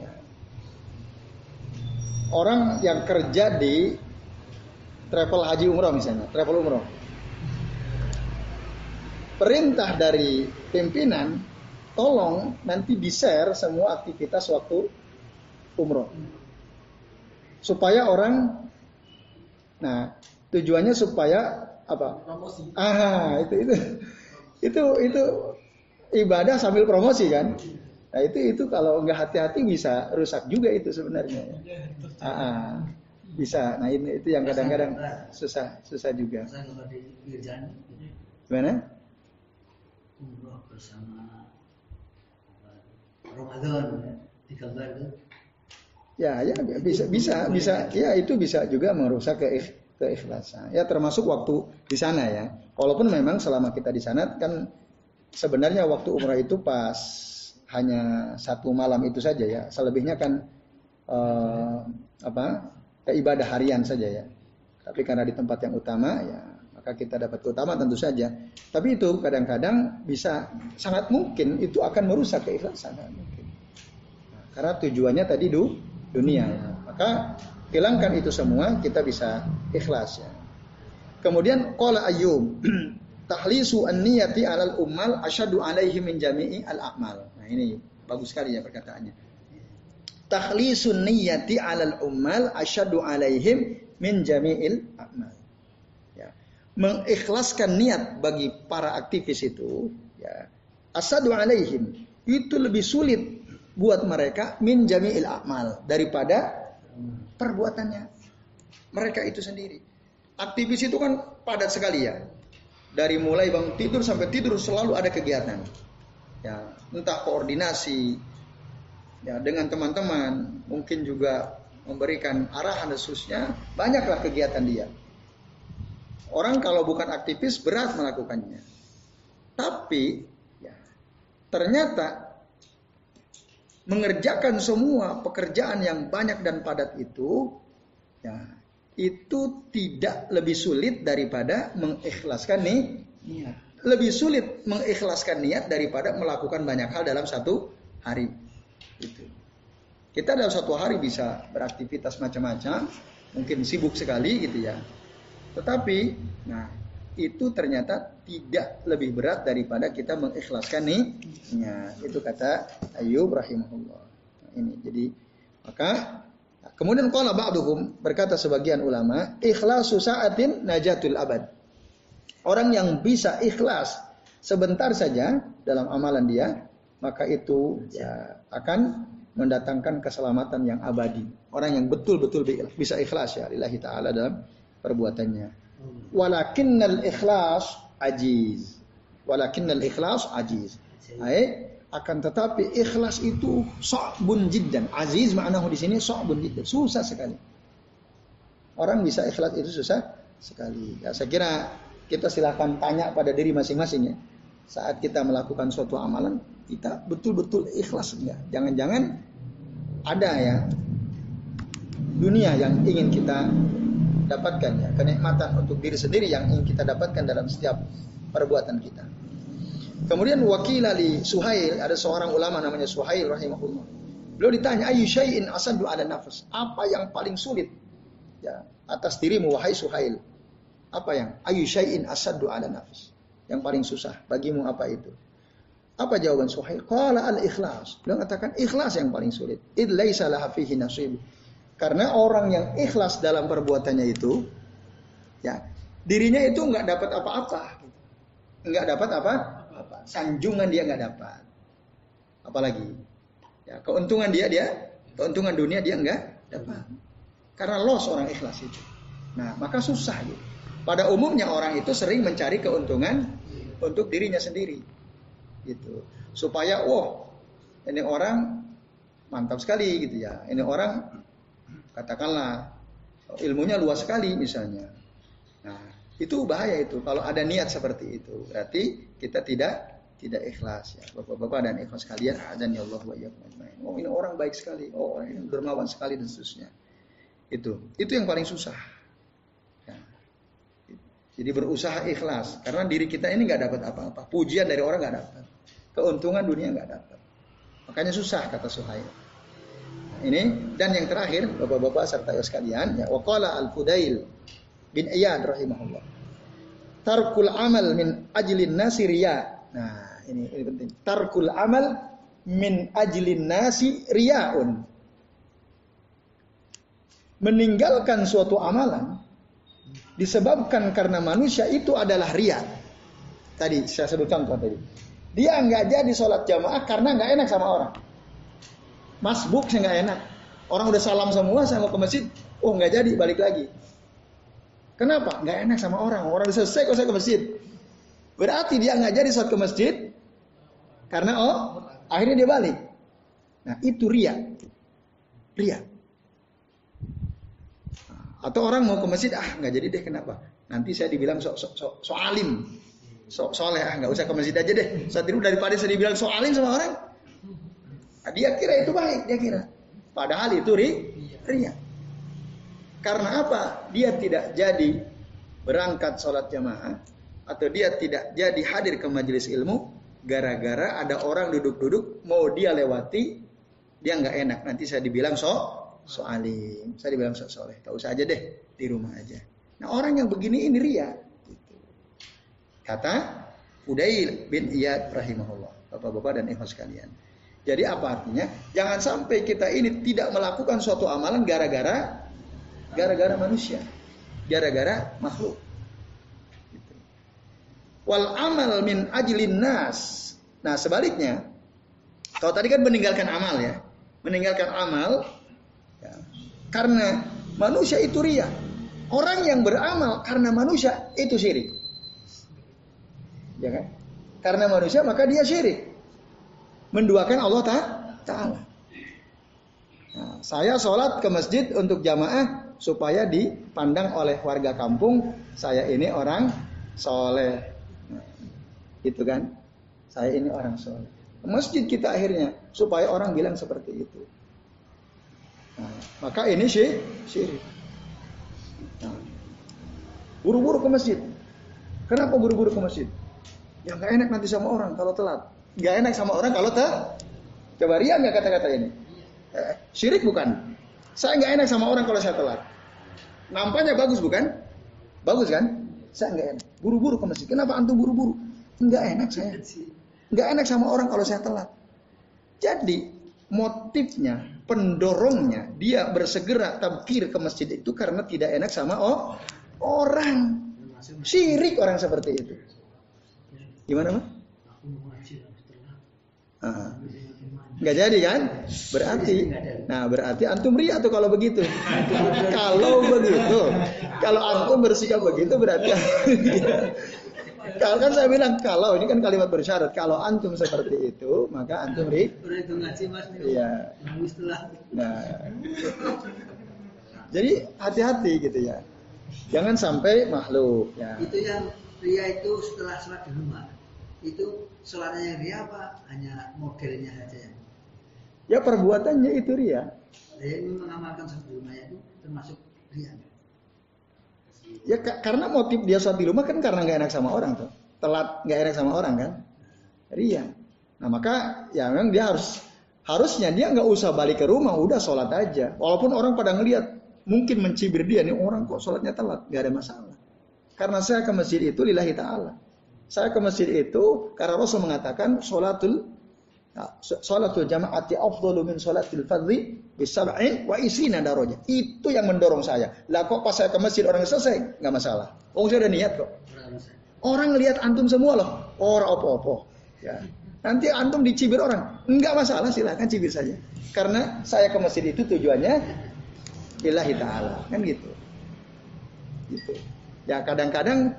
orang yang kerja di travel haji umroh misalnya, travel umroh. Perintah dari pimpinan, tolong nanti di-share semua aktivitas waktu umroh. Supaya orang, nah tujuannya supaya apa? Promosi. Aha, itu itu itu itu ibadah sambil promosi kan? Nah itu itu kalau nggak hati-hati bisa rusak juga itu sebenarnya. Ah, ah, bisa. Nah ini itu yang kadang-kadang susah susah juga. Gimana? Umroh bersama Ramadan digambar itu. Ya, ya bisa bisa bisa ya itu bisa juga merusak ke keikhlasan. Ya termasuk waktu di sana ya. Walaupun memang selama kita di sana kan sebenarnya waktu umrah itu pas hanya satu malam itu saja ya. Selebihnya kan uh, apa? Ya, ibadah harian saja ya. Tapi karena di tempat yang utama ya maka kita dapat keutamaan tentu saja. Tapi itu kadang-kadang bisa sangat mungkin itu akan merusak keikhlasan. Nah, karena tujuannya tadi du, dunia ya. Maka hilangkan itu semua kita bisa ikhlas ya. Kemudian qala Ayyub tahlisu an-niyati alal ummal asyadu alaihi min jami'i al-a'mal. Nah ini bagus sekali ya perkataannya. Takhlisun niyati alal ummal asyadu alaihim min jami'il a'mal. Ya. Mengikhlaskan niat bagi para aktivis itu, ya, asadu alaihim itu lebih sulit buat mereka min jami'il a'mal daripada perbuatannya mereka itu sendiri. Aktivis itu kan padat sekali ya. Dari mulai bangun tidur sampai tidur selalu ada kegiatan ya entah koordinasi ya dengan teman-teman mungkin juga memberikan arahan seterusnya banyaklah kegiatan dia. Orang kalau bukan aktivis berat melakukannya. Tapi ya, ternyata mengerjakan semua pekerjaan yang banyak dan padat itu ya itu tidak lebih sulit daripada mengikhlaskan nih niat lebih sulit mengikhlaskan niat daripada melakukan banyak hal dalam satu hari. Itu. Kita dalam satu hari bisa beraktivitas macam-macam, mungkin sibuk sekali gitu ya. Tetapi, nah itu ternyata tidak lebih berat daripada kita mengikhlaskan nih. Itu kata Ayub rahimahullah. Nah, ini jadi maka kemudian qala ba'duhum berkata sebagian ulama, ikhlasu sa'atin najatul abad. Orang yang bisa ikhlas sebentar saja dalam amalan dia, maka itu ya akan mendatangkan keselamatan yang abadi. Orang yang betul-betul bisa ikhlas ya lillahi taala dalam perbuatannya. Walakinnal ikhlas ajiz. Walakinnal ikhlas ajiz. Hai, akan tetapi ikhlas itu sa'bun jiddan. Aziz maknanya di sini sa'bun jiddan. Susah sekali. Orang bisa ikhlas itu susah sekali. Ya, saya kira kita silahkan tanya pada diri masing-masing ya. Saat kita melakukan suatu amalan, kita betul-betul ikhlas enggak? Jangan-jangan ada ya dunia yang ingin kita dapatkan ya, kenikmatan untuk diri sendiri yang ingin kita dapatkan dalam setiap perbuatan kita. Kemudian wakil ali Suhail, ada seorang ulama namanya Suhail rahimahullah. Beliau ditanya, ayu syai'in asadu ala nafas. Apa yang paling sulit ya atas dirimu wahai Suhail? Apa yang ayu syai'in asaddu ala nafs? Yang paling susah bagimu apa itu? Apa jawaban Suhail? Qala al-ikhlas. Beliau katakan ikhlas yang paling sulit. Id laisa fihi nasib. Karena orang yang ikhlas dalam perbuatannya itu ya, dirinya itu nggak dapat apa-apa. Nggak dapat apa? apa Sanjungan dia nggak dapat. Apalagi ya, keuntungan dia dia keuntungan dunia dia nggak dapat. Karena loss orang ikhlas itu. Nah, maka susah gitu. Pada umumnya orang itu sering mencari keuntungan untuk dirinya sendiri. Gitu. Supaya oh, ini orang mantap sekali gitu ya. Ini orang katakanlah ilmunya luas sekali misalnya. Nah, itu bahaya itu kalau ada niat seperti itu. Berarti kita tidak tidak ikhlas ya. Bapak-bapak dan ikhlas kalian azan ya Allah wa Oh, ini orang baik sekali. Oh, ini dermawan sekali dan seterusnya. Itu. Itu yang paling susah. Jadi berusaha ikhlas karena diri kita ini nggak dapat apa-apa. Pujian dari orang nggak dapat. Keuntungan dunia nggak dapat. Makanya susah kata Suhail. Nah, ini dan yang terakhir Bapak-bapak serta sekalian ya waqala Al-Fudail bin Iyad rahimahullah. Tarkul amal min ajlin nasi riya. Nah, ini ini penting. Tarkul amal min ajlin nasi riyaun. Meninggalkan suatu amalan disebabkan karena manusia itu adalah ria. Tadi saya sebut contoh tadi. Dia nggak jadi sholat jamaah karena nggak enak sama orang. Masbuk saya nggak enak. Orang udah salam semua, saya mau ke masjid, oh nggak jadi, balik lagi. Kenapa? Nggak enak sama orang. Orang udah selesai kok saya ke masjid. Berarti dia nggak jadi sholat ke masjid karena oh akhirnya dia balik. Nah itu ria, ria. Atau orang mau ke masjid, ah nggak jadi deh kenapa? Nanti saya dibilang so, so, so, so alim, so soleh, ah nggak usah ke masjid aja deh. Saat itu daripada saya dibilang so alim sama orang, nah, dia kira itu baik, dia kira. Padahal itu ri, ria. Karena apa? Dia tidak jadi berangkat sholat jamaah atau dia tidak jadi hadir ke majelis ilmu gara-gara ada orang duduk-duduk mau dia lewati dia nggak enak nanti saya dibilang so so alim, saya dibilang so soleh. Tak usah aja deh di rumah aja. Nah orang yang begini ini ria. Gitu. Kata Udail bin Iyad rahimahullah. Bapak-bapak dan ikhwas sekalian. Jadi apa artinya? Jangan sampai kita ini tidak melakukan suatu amalan gara-gara gara-gara manusia, gara-gara makhluk. Gitu. Wal amal min ajlin nas. Nah sebaliknya, kalau tadi kan meninggalkan amal ya, meninggalkan amal karena manusia itu ria. Orang yang beramal karena manusia itu syirik. Ya kan? Karena manusia maka dia syirik. Menduakan Allah Ta'ala. Nah, saya sholat ke masjid untuk jamaah supaya dipandang oleh warga kampung saya ini orang soleh. Nah, itu kan? Saya ini orang soleh. Masjid kita akhirnya supaya orang bilang seperti itu. Maka ini sih syirik. Nah, buru-buru ke masjid. Kenapa buru-buru ke masjid? Ya nggak enak nanti sama orang kalau telat. Nggak enak sama orang kalau tak. Coba ria nggak kata-kata ini? Eh, syirik bukan? Saya nggak enak sama orang kalau saya telat. Nampaknya bagus bukan? Bagus kan? Saya nggak enak. Buru-buru ke masjid. Kenapa antum buru-buru? Nggak enak saya. Nggak enak sama orang kalau saya telat. Jadi motifnya, pendorongnya dia bersegera tabkir ke masjid itu karena tidak enak sama oh, orang. Syirik orang seperti itu. Gimana, Mas? Ah. Nggak jadi kan? Berarti, nah berarti antum ria tuh kalau begitu. kalau begitu, kalau antum bersikap begitu berarti kalau kan saya bilang kalau ini kan kalimat bersyarat kalau antum seperti itu maka antum ri. itu ngaji mas. Iya. Nah. Jadi hati-hati gitu ya. Jangan sampai makhluk ya. Itu yang ria itu setelah sholat di rumah. Itu sholatnya yang ria apa? Hanya modelnya saja yang. Ya perbuatannya itu ria. Ini mengamalkan sholat di rumahnya itu termasuk ria. Ya karena motif dia sholat di rumah kan karena nggak enak sama orang tuh. Telat nggak enak sama orang kan. Ria. Nah maka ya memang dia harus harusnya dia nggak usah balik ke rumah, udah sholat aja. Walaupun orang pada ngelihat mungkin mencibir dia nih orang kok sholatnya telat, nggak ada masalah. Karena saya ke masjid itu lillahi ta'ala. Saya ke masjid itu karena Rasul mengatakan sholatul Nah, salatul jama'ati afdalu min salatil fadhi bisab'in wa isrina darajah. Itu yang mendorong saya. Lah kok pas saya ke masjid orang selesai? Nggak masalah. Oh saya udah niat kok. Orang lihat antum semua loh. Orang opo-opo. Ya. Nanti antum dicibir orang. Enggak masalah silahkan cibir saja. Karena saya ke masjid itu tujuannya ilahi ta'ala. Kan gitu. Gitu. Ya kadang-kadang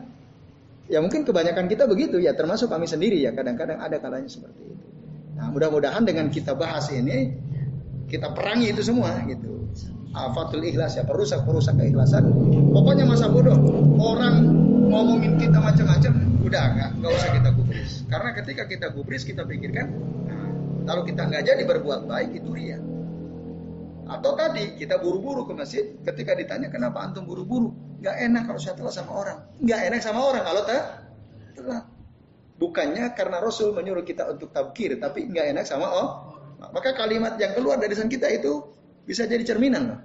ya mungkin kebanyakan kita begitu ya termasuk kami sendiri ya kadang-kadang ada kalanya seperti itu. Nah, mudah-mudahan dengan kita bahas ini kita perangi itu semua gitu. Afatul ikhlas ya perusak-perusak keikhlasan. Pokoknya masa bodoh. Orang ngomongin kita macam-macam, udah nggak nggak usah kita gubris. Karena ketika kita gubris kita pikirkan, nah, kita nggak jadi berbuat baik itu ria. Atau tadi kita buru-buru ke masjid, ketika ditanya kenapa antum buru-buru, nggak enak kalau saya telat sama orang, nggak enak sama orang kalau telat. Bukannya karena Rasul menyuruh kita untuk tabkir, tapi nggak enak sama oh. Maka kalimat yang keluar dari lisan kita itu bisa jadi cerminan.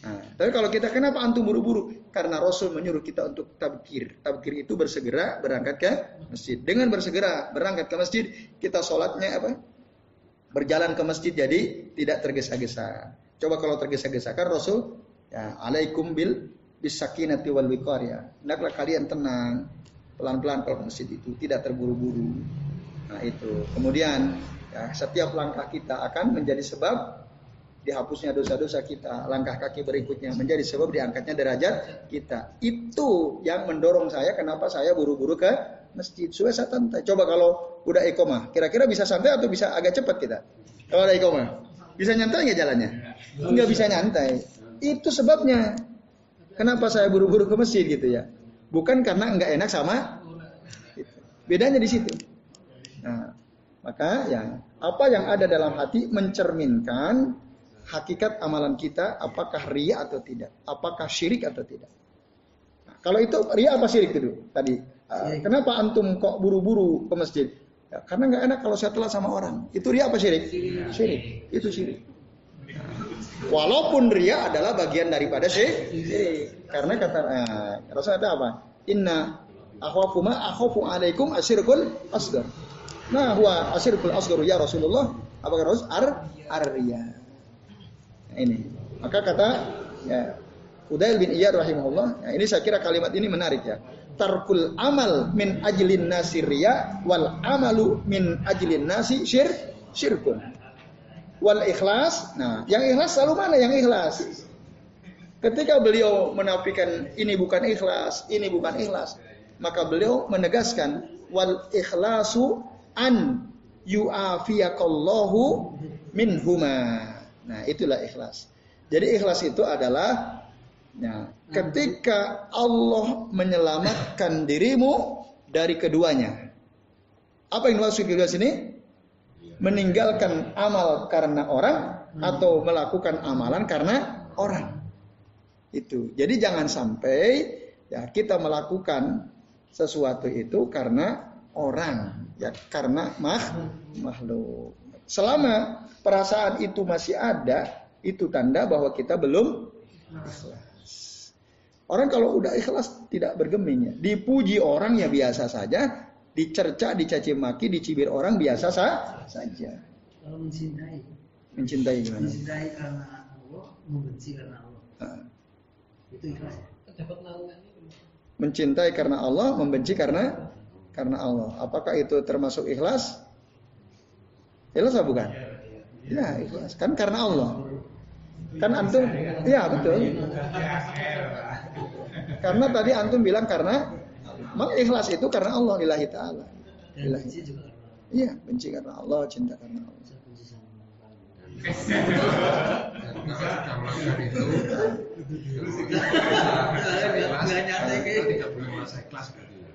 Nah, tapi kalau kita kenapa antum buru-buru? Karena Rasul menyuruh kita untuk tabkir. Tabkir itu bersegera berangkat ke masjid. Dengan bersegera berangkat ke masjid, kita sholatnya apa? Berjalan ke masjid jadi tidak tergesa-gesa. Coba kalau tergesa-gesa kan Rasul ya alaikum bil bisakinati wal wiqar ya. Hendaklah kalian tenang, pelan-pelan kalau masjid itu tidak terburu-buru. Nah itu. Kemudian ya, setiap langkah kita akan menjadi sebab dihapusnya dosa-dosa kita, langkah kaki berikutnya menjadi sebab diangkatnya derajat kita. Itu yang mendorong saya kenapa saya buru-buru ke masjid. Supaya saya santai. Coba kalau udah ikomah, kira-kira bisa santai atau bisa agak cepat kita? Kalau ada ikomah, bisa nyantai nggak jalannya? Nggak bisa nyantai. Itu sebabnya. Kenapa saya buru-buru ke masjid gitu ya? Bukan karena nggak enak sama. Bedanya di situ. Nah, maka ya apa yang ada dalam hati mencerminkan hakikat amalan kita apakah ria atau tidak, apakah syirik atau tidak. Nah, kalau itu ria apa syirik itu tadi? Uh, kenapa antum kok buru-buru ke masjid? Ya, karena nggak enak kalau saya telat sama orang. Itu ria apa syirik? Syirik. syirik. Itu syirik. Nah, walaupun ria adalah bagian daripada syirik. Karena kata eh, Rasulullah apa? Inna akhwafu alaikum asyirkul asgar. Nah, huwa asyirkul asgar ya Rasulullah. Apa kata Rasul? Ar ar-riya ini. Maka kata ya Udail bin Iyad rahimahullah, ya, ini saya kira kalimat ini menarik ya. Tarkul amal min ajlin nasi riya wal amalu min ajlin nasi syir syirkun. Wal ikhlas, nah yang ikhlas selalu mana yang ikhlas? Ketika beliau menafikan ini bukan ikhlas, ini bukan ikhlas, maka beliau menegaskan wal ikhlasu an yu'afiyakallahu minhuma. Nah, itulah ikhlas. Jadi ikhlas itu adalah ya, ketika Allah menyelamatkan dirimu dari keduanya. Apa yang dimaksud kedua sini? Meninggalkan amal karena orang atau melakukan amalan karena orang. Itu. Jadi jangan sampai ya kita melakukan sesuatu itu karena orang, ya karena mah, makhluk. Selama perasaan itu masih ada, itu tanda bahwa kita belum ikhlas. Orang kalau udah ikhlas tidak bergeming ya. Dipuji orang ya biasa saja, dicerca, dicaci maki, dicibir orang biasa sah saja. Kalau mencintai. Mencintai gimana? Mencintai karena Allah, membenci karena Allah. Nah. Itu ikhlas. Dapat Mencintai karena Allah, membenci karena karena Allah. Apakah itu termasuk ikhlas? Ikhlas atau bukan? Ya, ikhlas. Kan karena Allah. Kan antum, ya betul. Karena tadi antum bilang karena ikhlas itu karena Allah ilahi ta'ala. Ilahi. Iya, benci karena Allah, cinta karena Allah.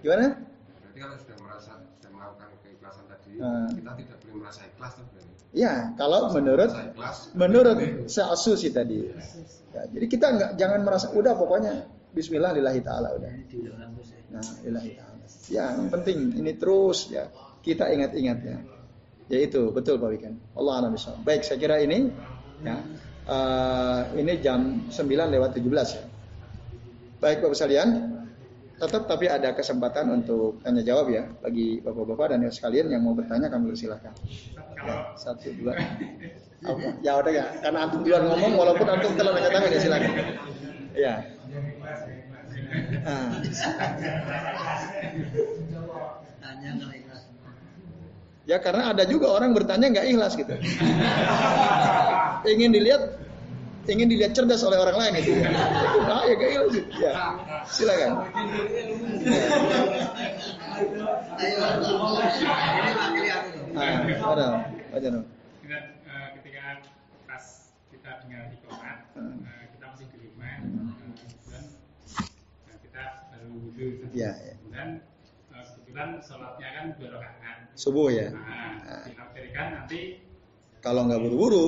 Gimana? Berarti kalau sudah merasa sudah melakukan keikhlasan tadi, uh, kita tidak boleh merasa ikhlas tuh Ya, kalau menurut menurut seasu sih tadi. Ya, jadi kita nggak jangan merasa udah pokoknya Bismillah lillahi taala udah. Ya, yang penting ini terus ya kita ingat-ingat ya. Ya itu betul Pak Wikan. Allah alam Baik, saya kira ini ya. Uh, ini jam 9 lewat 17 ya. Baik Bapak sekalian, tetap tapi ada kesempatan untuk tanya jawab ya bagi bapak-bapak dan sekalian yang mau bertanya kami persilahkan. Ya, satu dua. Ya udah ya, karena antum duluan ngomong walaupun antum telah angkat tangan ya silakan. Ya. Nah. Ya karena ada juga orang bertanya nggak ikhlas gitu. Ingin dilihat ingin dilihat cerdas oleh orang lain itu. Itu bahaya kayak gitu. Ya. Silakan. Nah, ada, aja no. Ketika pas kita dengar di komat, eh, kita masih di rumah, kemudian eh, kita baru Iya. Ya. Kemudian eh, kebetulan sholatnya kan dua rakaat. Subuh ya. Nah, diakhirkan nanti kalau nggak buru-buru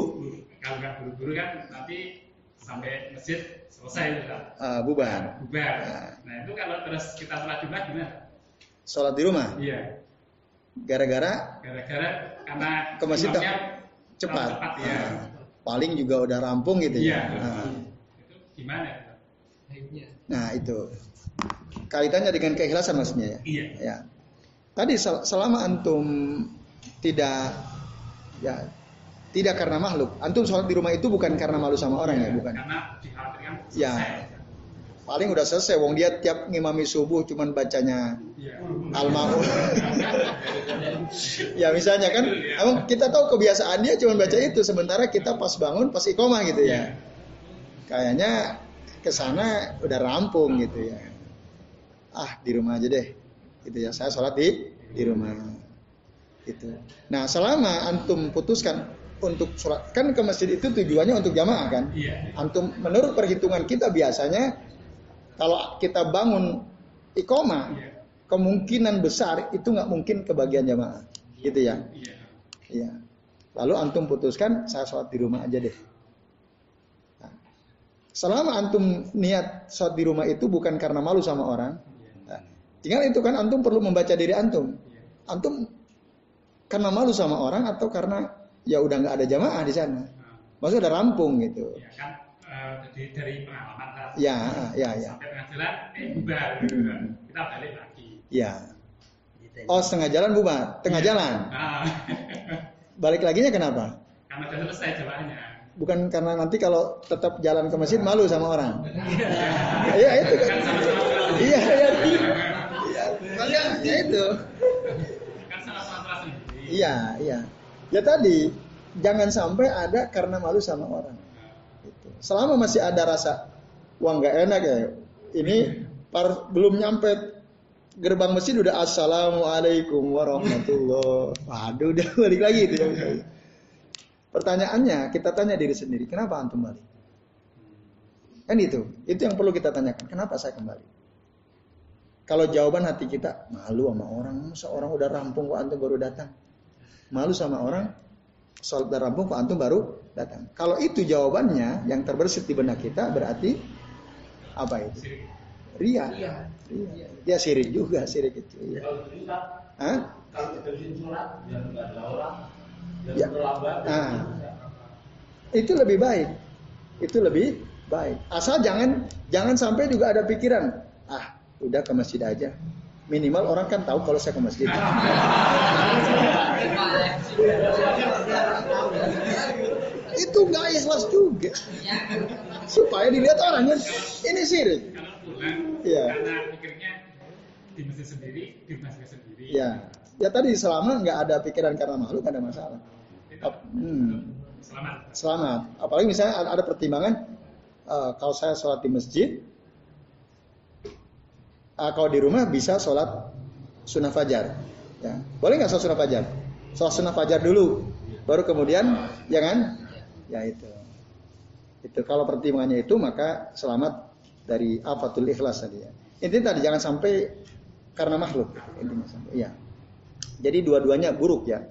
kalau nggak buru-buru kan nanti sampai masjid selesai ya uh, bubar bubar uh. nah itu kalau terus kita sholat jumat gimana sholat di rumah iya gara-gara gara-gara karena ke masjid cepat cepat ya. paling juga udah rampung gitu ya. Iya. Nah, Itu gimana? nah itu kaitannya dengan keikhlasan maksudnya ya. Iya. Ya. Tadi sel- selama antum tidak ya tidak karena makhluk. Antum sholat di rumah itu bukan karena malu sama orang ya, bukan. Karena dikhawatirkan Ya. selesai. Paling udah selesai. Wong dia tiap ngimami subuh cuman bacanya Iya. al-maun. ya misalnya kan, emang kita tahu kebiasaan dia cuman baca itu. Sementara kita pas bangun, pas iqomah gitu ya. Kayaknya ke sana udah rampung gitu ya. Ah di rumah aja deh. Gitu ya. Saya sholat di di rumah. Gitu. Nah selama antum putuskan untuk sholat kan ke masjid itu tujuannya untuk jamaah kan. Iya. Antum menurut perhitungan kita biasanya kalau kita bangun iqomah Iya. kemungkinan besar itu nggak mungkin kebagian jamaah gitu ya. Iya. Iya. Lalu antum putuskan saya sholat di rumah aja deh. Nah, selama antum niat sholat di rumah itu bukan karena malu sama orang, tinggal itu kan antum perlu membaca diri antum. Antum karena malu sama orang atau karena ya udah nggak ada jamaah di sana. Maksudnya udah rampung gitu. Ya kan eh, jadi dari pengalaman kan Ya, ya, ya. sampai tengah jalan eh bubar gitu kan. Kita balik lagi. Ya. Oh setengah jalan bubar, tengah jalan. Nah, Balik laginya kenapa? karena udah selesai jawabannya. Bukan karena nanti kalau tetap jalan ke masjid malu sama orang. Iya itu kan. Kan sholat Iya iya. Makanya ya itu. kan. Iya iya. Ya tadi jangan sampai ada karena malu sama orang. Gitu. Selama masih ada rasa wah nggak enak ya. Ini par, belum nyampe gerbang masjid udah assalamualaikum warahmatullah. Waduh udah balik lagi itu ya. Pertanyaannya kita tanya diri sendiri, kenapa antum balik? Kan itu, itu yang perlu kita tanyakan. Kenapa saya kembali? Kalau jawaban hati kita malu sama orang, masa orang udah rampung kok antum baru datang? Malu sama orang, sholat udah rampung kok antum baru datang. Kalau itu jawabannya yang terbersit di benak kita berarti apa itu? Ria. Ria. Ya sirik juga sirik itu. Ya. Hah? Kalau diterusin sholat, biar nggak ada orang, biar Ya. terlambat. Nah, itu lebih baik. Itu lebih baik. Asal jangan jangan sampai juga ada pikiran, udah ke masjid aja. Minimal orang kan tahu kalau saya ke masjid. itu nggak ikhlas juga. Supaya dilihat orang kan ini sirik. Pikirnya di masjid sendiri, di masjid sendiri. Ya, ya tadi selama nggak ada pikiran karena nggak ada masalah. Hmm. Selamat. Selamat. Apalagi misalnya ada, pertimbangan eh, kalau saya sholat di masjid, eh, kalau di rumah bisa sholat sunnah fajar. Ya. Boleh nggak sholat sunnah fajar? Sholat sunnah fajar dulu, baru kemudian, ya kan? Ya itu. Itu kalau pertimbangannya itu maka selamat dari afatul ikhlas tadi ya. Intinya tadi jangan sampai karena makhluk. Intinya sampai. Iya. Jadi dua-duanya buruk ya.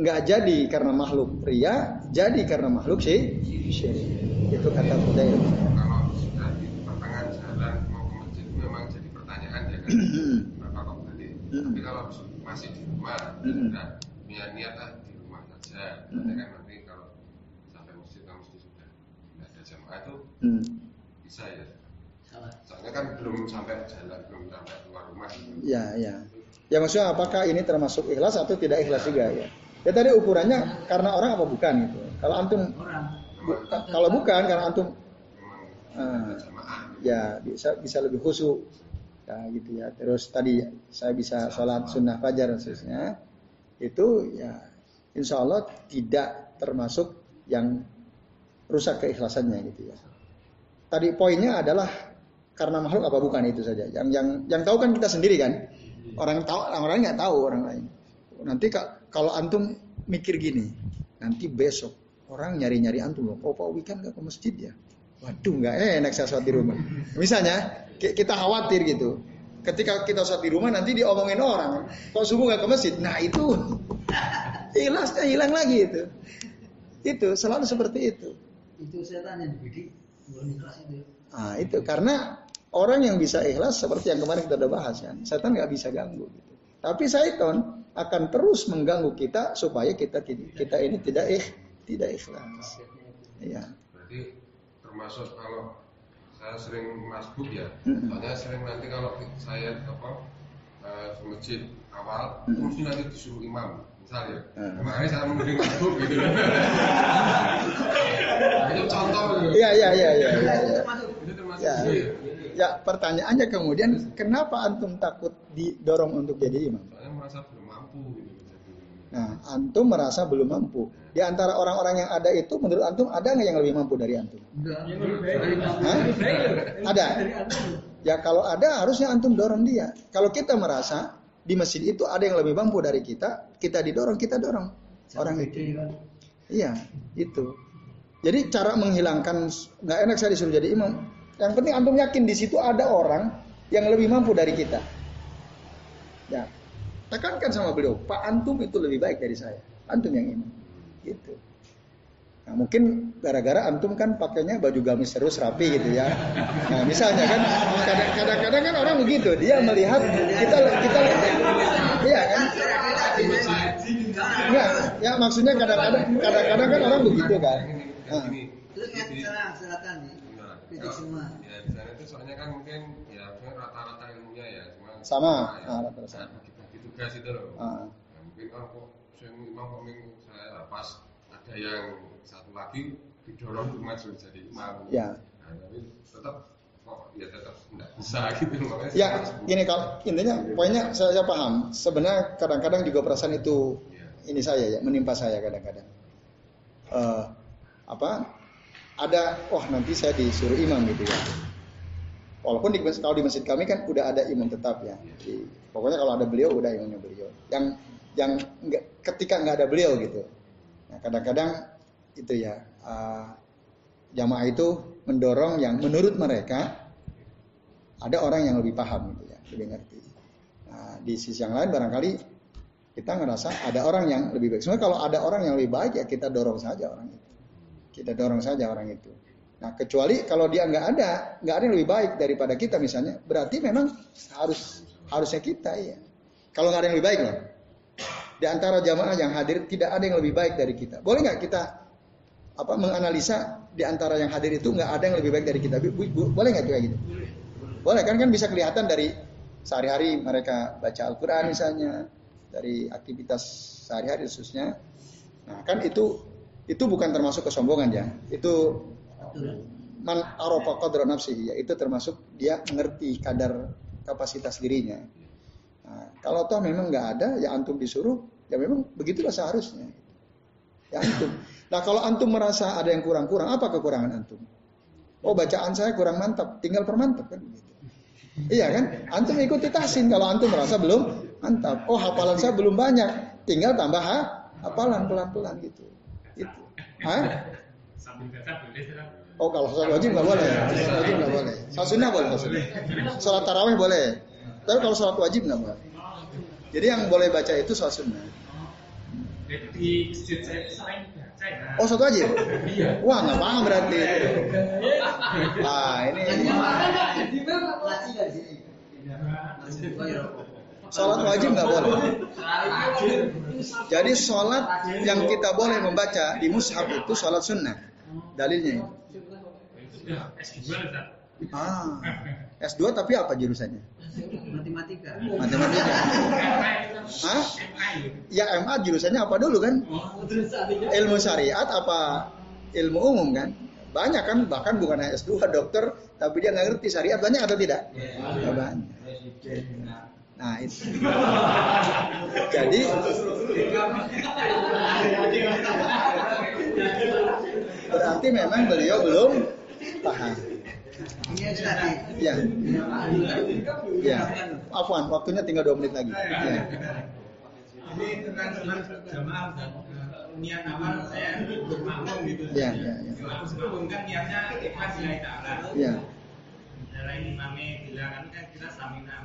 Nggak jadi karena makhluk ria, jadi karena makhluk sih. Itu kata Fudail. kalau sudah di pertengahan jalan mau ke masjid memang jadi ya kan berapa kok tadi tapi kalau masih di rumah Hmm. sudah niat niat ah di rumah saja nanti kan nanti kalau sampai masjid ke masjid sudah tidak ada jamaah itu Hmm. bisa ya Salah. soalnya kan belum sampai jalan belum sampai keluar rumah gitu. Ya, ya. Ya maksudnya apakah ini termasuk ikhlas atau tidak ikhlas juga ya? Ya tadi ukurannya karena orang apa bukan gitu. Kalau antum bu- kalau bukan karena antum jamaah ya bisa bisa lebih khusyuk ya gitu ya. Terus tadi saya bisa sholat sunnah fajar dan seterusnya. Itu ya insya Allah tidak termasuk yang rusak keikhlasannya gitu ya. Tadi poinnya adalah karena makhluk apa bukan itu saja. Yang yang yang tahu kan kita sendiri kan. Orang tahu orang lain nggak tahu orang lain. Nanti ka- kalau antum mikir gini nanti besok orang nyari nyari antum loh oh Pak kan nggak ke masjid ya Waduh nggak enak saya sholat di rumah. Misalnya ki- kita khawatir gitu. Ketika kita sholat di rumah nanti diomongin orang. Kok subuh nggak ke masjid? Nah itu ikhlasnya hilang lagi itu. Itu selalu seperti itu. Itu saya tanya di bidik, belum ikhlas itu. Nah itu karena orang yang bisa ikhlas seperti yang kemarin kita udah bahas kan. Setan nggak bisa ganggu. Gitu. Tapi syaitan akan terus mengganggu kita supaya kita kita ini tidak ikh, tidak ikhlas. Iya. Berarti termasuk kalau saya sering masbuk ya, soalnya sering nanti kalau saya apa eh, ke masjid awal, Mm-mm. mesti nanti disuruh imam, misalnya. Mm. Makanya saya mending masbuk gitu. nah, itu contoh. gitu. Iya, iya, iya, iya. iya, iya. Itu termasuk Ya. itu ya. Ya, pertanyaannya kemudian kenapa antum takut didorong untuk jadi imam? Soalnya merasa belum mampu gitu. Nah, antum merasa belum mampu. Di antara orang-orang yang ada itu, menurut antum ada nggak yang lebih mampu dari antum? Hah? Ada. Ya kalau ada harusnya antum dorong dia. Kalau kita merasa di masjid itu ada yang lebih mampu dari kita, kita didorong, kita dorong orang itu. Iya, itu. Jadi cara menghilangkan nggak enak saya disuruh jadi imam. Yang penting antum yakin di situ ada orang yang lebih mampu dari kita. Ya, tekankan sama beliau, Pak Antum itu lebih baik dari saya. Antum yang imam. Gitu. Nah, mungkin gara-gara antum kan pakainya baju gamis terus rapi gitu ya. Nah, misalnya kan kadang- kadang-kadang kan orang begitu, dia melihat kita kita iya kan? Ya, ya maksudnya kadang-kadang kadang-kadang kan orang begitu kan. Ini, Nah. Kalau- semua. Ya di sana itu soalnya kan mungkin ya rata-rata ilmunya ya cuma Sama. ya, Ah, rata-rata tugas itu loh. Ah. Ya, mungkin oh kok saya imam kok saya pas ada yang satu lagi didorong untuk maju jadi imam. Ya. Nah, tapi tetap kok ya tetap tidak bisa gitu makanya Ya, gini kalau intinya poinnya saya, saya paham. Sebenarnya kadang-kadang juga perasaan itu Iya. ini saya ya menimpa saya kadang-kadang. Eh, apa? Ada, wah nanti saya disuruh imam gitu ya. Walaupun di, kalau di masjid kami kan udah ada imam tetap ya. Jadi, pokoknya kalau ada beliau udah imamnya beliau. Yang yang nggak ketika nggak ada beliau gitu. Nah, kadang-kadang itu ya eh, jamaah itu mendorong yang menurut mereka ada orang yang lebih paham gitu ya, lebih ngerti. Nah, di sisi yang lain barangkali kita ngerasa ada orang yang lebih baik. Sebenarnya kalau ada orang yang lebih baik ya kita dorong saja orang itu. Kita dorong saja orang itu. Nah, kecuali kalau dia nggak ada, nggak ada yang lebih baik daripada kita misalnya, berarti memang harus harusnya kita ya. Kalau nggak ada yang lebih baik loh. Di antara jamaah yang hadir tidak ada yang lebih baik dari kita. Boleh nggak kita apa menganalisa di antara yang hadir itu nggak ada yang lebih baik dari kita? Boleh nggak kayak gitu? Boleh kan kan bisa kelihatan dari sehari-hari mereka baca Al-Quran misalnya, dari aktivitas sehari-hari khususnya. Nah kan itu itu bukan termasuk kesombongan ya. Itu man arofa qadra nafsihi. Itu termasuk dia mengerti kadar kapasitas dirinya. Nah, kalau toh memang nggak ada ya antum disuruh ya memang begitulah seharusnya. Ya antum. Nah kalau antum merasa ada yang kurang-kurang apa kekurangan antum? Oh bacaan saya kurang mantap, tinggal permantap kan begitu. Iya kan? Antum ikuti tahsin kalau antum merasa belum mantap. Oh hafalan saya belum banyak, tinggal tambah ha, hafalan pelan-pelan gitu. Itu. Hah? Sambil baca boleh sih. Oh kalau sholat wajib nggak boleh, sholat wajib nggak boleh. Sholat sunnah boleh, sholat sunnah. Sholat taraweh boleh. Tapi kalau sholat wajib nggak boleh. Jadi yang boleh baca itu sholat sunnah. Jadi di masjid saya sering baca ya. Oh sholat wajib? Wah nggak paham berarti. Wah ini iya. sholat wajib nggak boleh. Jadi sholat yang kita boleh membaca di mushaf itu sholat sunnah. Dalilnya. Itu sudah S2 Ustaz. Ah, S2 tapi apa jurusannya? Matematika. Matematika. Hah? Ya MA jurusannya apa dulu kan? Ilmu syariat apa ilmu umum kan? Banyak kan bahkan bukan hanya S2 dokter tapi dia nggak ngerti syariat banyak atau tidak? Ya, banyak. Nah itu. Jadi berarti memang beliau belum paham. Tadi. Ya. Ya. Afwan, waktunya tinggal dua menit lagi. Ya. Ini tentang jamaah dan niat awal saya bermakmum gitu. Ya, ya, ya. Aku sebelum kan niatnya ikhlas lillahi ta'ala. Ya. Dalam imamnya bilang kan kan kita samina.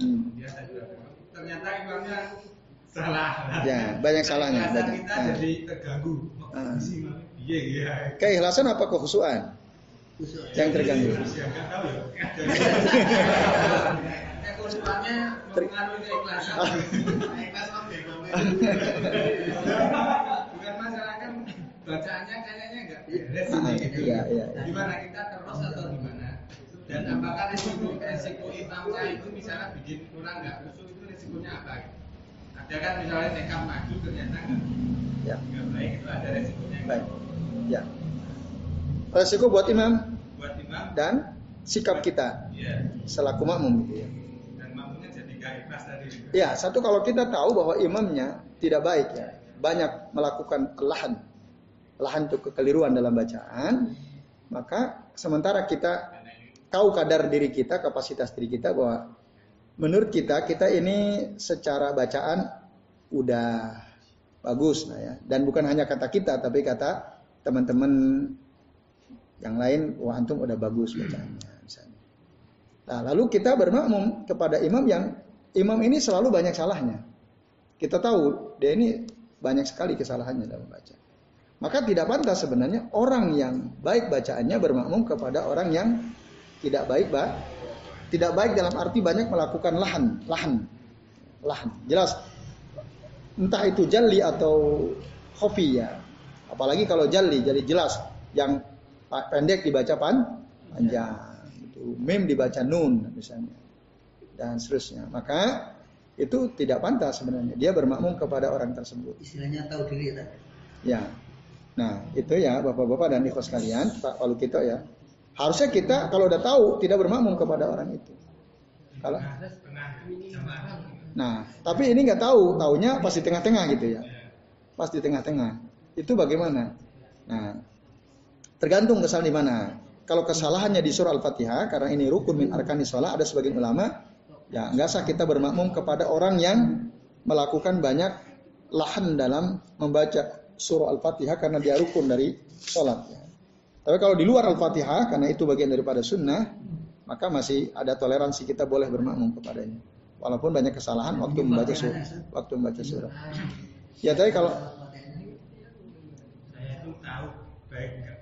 Hmm. Juga. Ternyata imamnya salah. Ya, banyak salahnya, banyak. kita Ah. jadi terganggu. Ah. Si imamnya, Iya, iya. Keikhlasan apa kekhusuan? Yang terganggu. Ya, nggak tahu ya. Bukan masalah kan bacaannya kayaknya nggak Ah, iya, iya. Gimana kita terus atau gimana? Dan apakah resiko resiko imamnya itu misalnya bikin kurang nggak khusus itu resikonya apa? Ada kan misalnya nekat maju ternyata nggak Ya. baik itu ada resikonya. Baik. Ya. Resiko buat imam Buat imam, dan sikap kita ya. selaku makmum gitu ya. Dan makmumnya jadi ikhlas tadi. Ya, satu kalau kita tahu bahwa imamnya tidak baik ya, banyak melakukan lahan, lahan itu kekeliruan dalam bacaan, maka sementara kita tahu kadar diri kita, kapasitas diri kita bahwa menurut kita kita ini secara bacaan udah bagus nah ya, dan bukan hanya kata kita tapi kata teman-teman yang lain, wah antum udah bagus bacaannya misalnya. Nah, lalu kita bermakmum kepada imam yang imam ini selalu banyak salahnya. Kita tahu dia ini banyak sekali kesalahannya dalam baca. Maka tidak pantas sebenarnya orang yang baik bacaannya bermakmum kepada orang yang tidak baik, Pak. Tidak baik dalam arti banyak melakukan lahan, lahan, lahan. Jelas. Entah itu jali atau khofi ya. Apalagi kalau jali, jadi jelas. Yang pendek dibaca pan, panjang. Itu mim dibaca nun misalnya dan seterusnya. Maka itu tidak pantas sebenarnya. Dia bermakmum kepada orang tersebut. Istilahnya tahu diri ya. Ya. Nah, itu ya Bapak-bapak dan ikhwas kalian, Pak Walu kita ya. Harusnya kita kalau udah tahu tidak bermakmum kepada orang itu. Kalau Nah, tapi ini nggak tahu, taunya pas di tengah-tengah gitu ya. Pas di tengah-tengah. Itu bagaimana? Nah, tergantung kesalahan di mana. Kalau kesalahannya di surah Al-Fatihah, karena ini rukun min arkani sholat, ada sebagian ulama, ya nggak sah kita bermakmum kepada orang yang melakukan banyak lahan dalam membaca surah Al-Fatihah karena dia rukun dari sholat. Ya. Tapi kalau di luar Al-Fatihah, karena itu bagian daripada sunnah, maka masih ada toleransi kita boleh bermakmum kepadanya. Walaupun banyak kesalahan waktu membaca surah. Waktu membaca surah. Ya tapi kalau Saya itu tahu baik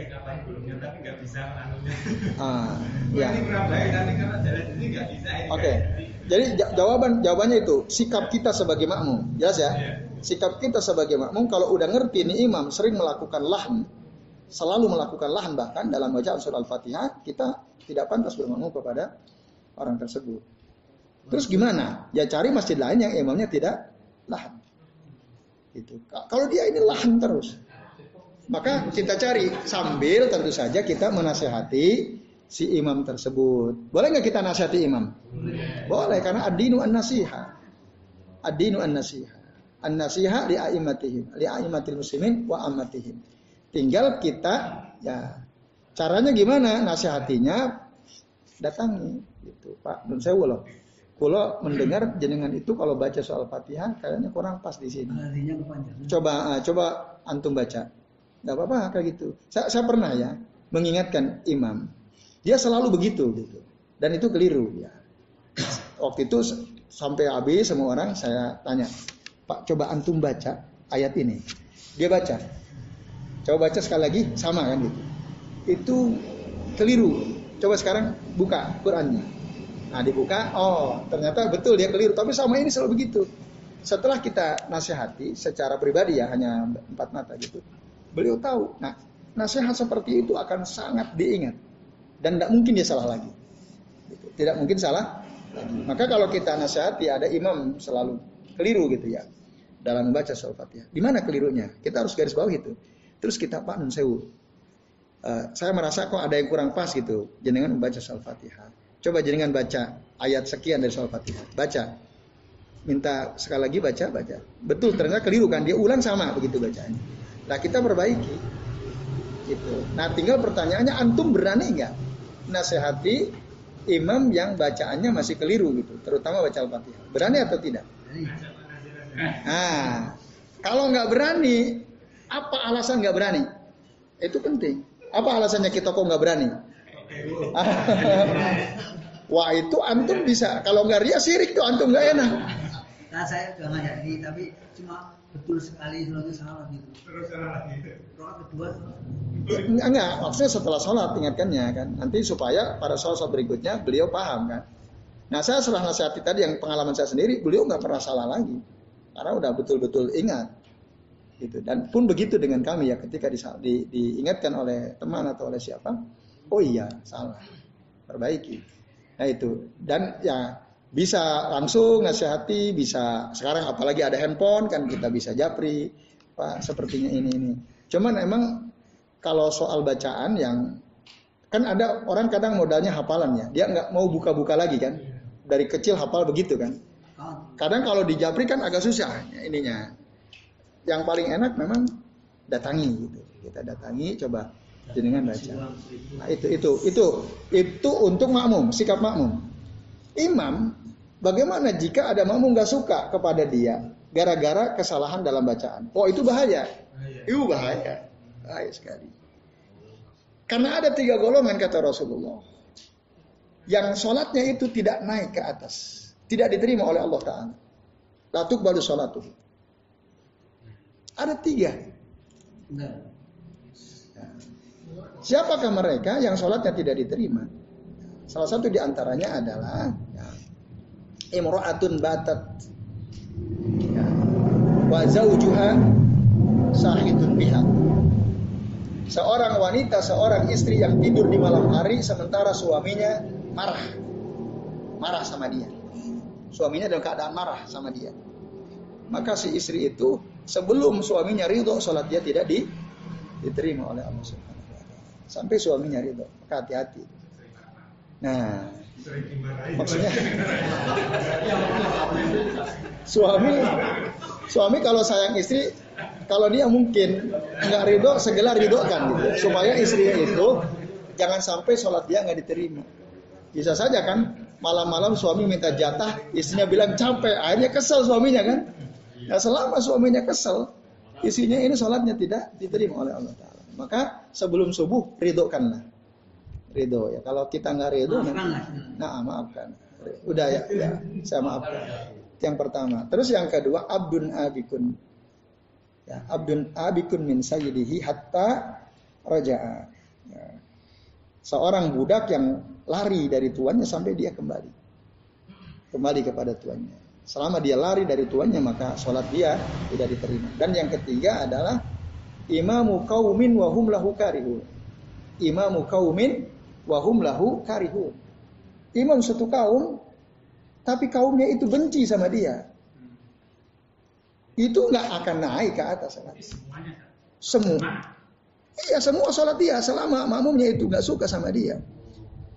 baik apa yang belumnya tapi nggak bisa anunya. ah, ya. Ini kurang baik nanti karena jalan ini nggak bisa ini. Oke. nggak jadi. Jadi ja- jawaban jawabannya itu sikap kita sebagai makmum. Jelas ya? Iya. Sikap kita sebagai makmum kalau udah ngerti nih imam sering melakukan lahan, selalu melakukan lahan bahkan dalam bacaan surah Al-Fatihah, kita tidak pantas bermakmum kepada orang tersebut. Terus gimana? Ya cari masjid lain yang imamnya tidak lahan. Itu. Kalau dia ini lahan terus, maka kita cari sambil tentu saja kita menasehati si imam tersebut. Boleh nggak kita nasihati imam? Boleh karena ad-dinu an-nasiha. Ad-dinu an-nasiha. An-nasiha li a'immatihim, li a'immatil muslimin wa ammatihim. Tinggal kita ya caranya gimana nasihatinya datangi gitu. Pak Nun Sewu loh. Kulo mendengar jenengan itu kalau baca soal Fatihah kayaknya kurang pas di sini. Coba ah, coba antum baca. Gak apa-apa kayak gitu. Saya, saya pernah ya mengingatkan imam. Dia selalu begitu gitu. Dan itu keliru ya. Waktu itu sampai habis semua orang saya tanya, Pak coba antum baca ayat ini. Dia baca. Coba baca sekali lagi sama kan gitu. Itu keliru. Coba sekarang buka Qurannya. Nah dibuka, oh ternyata betul dia keliru. Tapi sama ini selalu begitu. Setelah kita nasihati secara pribadi ya hanya empat mata gitu, beliau tahu. Nah nasihat seperti itu akan sangat diingat dan tidak mungkin dia salah lagi. Gitu. Tidak mungkin salah. Maka kalau kita nasihati ada imam selalu keliru gitu ya dalam membaca surah Fatihah. Di mana kelirunya? Kita harus garis bawah itu. Terus kita Pak Nun Sewu. Eh, saya merasa kok ada yang kurang pas gitu jenengan membaca surah. Coba jenengan baca ayat sekian dari surah. Baca. Minta sekali lagi baca, baca. Betul ternyata keliru kan dia ulang sama begitu bacanya. Nah kita perbaiki. Gitu. Nah tinggal pertanyaannya antum berani nggak nasihati imam yang bacaannya masih keliru gitu, terutama baca Al-Fatihah. Berani atau tidak? Nah, kalau nggak berani, apa alasan nggak berani? Itu penting. Apa alasannya kita kok nggak berani? Wah itu antum bisa. Kalau nggak ria sirik tuh antum nggak enak. Nah saya juga ngajak ini tapi cuma betul sekali sholatnya salah gitu. Terus salah lagi. Rokat kedua Enggak, enggak, maksudnya setelah sholat ingatkannya kan. Nanti supaya pada sholat berikutnya beliau paham kan. Nah saya setelah nasihati tadi yang pengalaman saya sendiri, beliau nggak pernah salah lagi. Karena udah betul-betul ingat. Gitu. Dan pun begitu dengan kami ya ketika di, di, diingatkan oleh teman atau oleh siapa, oh iya salah, perbaiki. Nah itu dan ya bisa langsung nasihati, bisa sekarang apalagi ada handphone kan kita bisa japri, pak sepertinya ini ini. Cuman emang kalau soal bacaan yang kan ada orang kadang modalnya hafalannya, dia nggak mau buka-buka lagi kan, dari kecil hafal begitu kan. Kadang kalau di japri kan agak susah ininya yang paling enak memang datangi gitu. Kita datangi coba jenengan baca. Nah, itu itu itu itu untuk makmum, sikap makmum. Imam bagaimana jika ada makmum nggak suka kepada dia gara-gara kesalahan dalam bacaan? Oh, itu bahaya. Itu bahaya. Bahaya sekali. Karena ada tiga golongan kata Rasulullah. Yang sholatnya itu tidak naik ke atas. Tidak diterima oleh Allah Ta'ala. Latuk baru sholatuh. Ada tiga. Nah. Siapakah mereka yang sholatnya tidak diterima? Salah satu di antaranya adalah ya, imro'atun batat ya, wa zaujuha sahidun biha. Seorang wanita, seorang istri yang tidur di malam hari sementara suaminya marah. Marah sama dia. Suaminya dalam keadaan marah sama dia. Maka si istri itu sebelum suaminya ridho sholat dia tidak di, diterima oleh Allah Subhanahu wa taala. Sampai suaminya ridho, maka hati-hati. Nah, maksudnya? Suami suami kalau sayang istri kalau dia mungkin nggak ridho segala ridho kan gitu. Supaya istrinya itu jangan sampai sholat dia nggak diterima. Bisa saja kan malam-malam suami minta jatah istrinya bilang capek akhirnya kesel suaminya kan. Nah selama suaminya kesel, isinya ini sholatnya tidak diterima oleh Allah Taala. Maka sebelum subuh ridhokanlah. Ridho ya. Kalau kita nggak ridho, nah maafkan. Udah ya, ya, saya maafkan. Yang pertama. Terus yang kedua, abdun abikun. Ya, abdun abikun min sayyidihi hatta raja'a. Ya. Seorang budak yang lari dari tuannya sampai dia kembali. Kembali kepada tuannya. Selama dia lari dari tuannya maka sholat dia tidak diterima. Dan yang ketiga adalah imamu kaumin wahum lahu karihu. Imamu kaumin wahum lahu karihu. Imam satu kaum tapi kaumnya itu benci sama dia. Itu nggak akan naik ke atas. Semua. Iya semua sholat dia selama makmumnya itu nggak suka sama dia.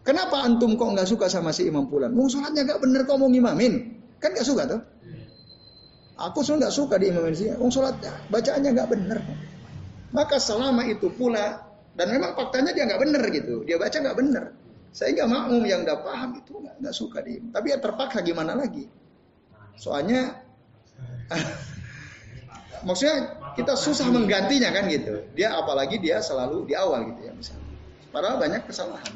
Kenapa antum kok nggak suka sama si imam pulan? Mau sholatnya nggak bener kok mau ngimamin. Kan gak suka tuh. Aku sudah gak suka di imam ini. Wong sholatnya bacaannya gak bener. Maka selama itu pula dan memang faktanya dia gak bener gitu. Dia baca gak bener. Sehingga makmum yang udah paham itu gak, gak suka di. Tapi ya terpaksa gimana lagi. Soalnya maksudnya kita susah menggantinya kan gitu. Dia apalagi dia selalu di awal gitu ya misalnya. Padahal banyak kesalahan.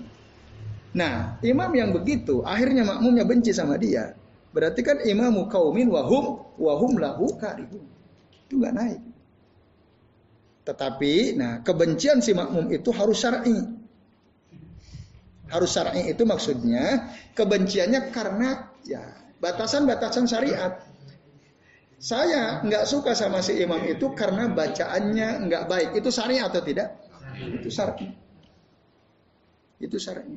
Nah, imam yang begitu akhirnya makmumnya benci sama dia. Berarti kan imamu kaumin wahum wahum lahu karihun. Itu nggak naik. Tetapi, nah kebencian si makmum itu harus syar'i. Harus syar'i itu maksudnya kebenciannya karena ya batasan-batasan syariat. Saya nggak suka sama si imam itu karena bacaannya nggak baik. Itu syariat atau tidak? Itu syar'i. Itu syar'i.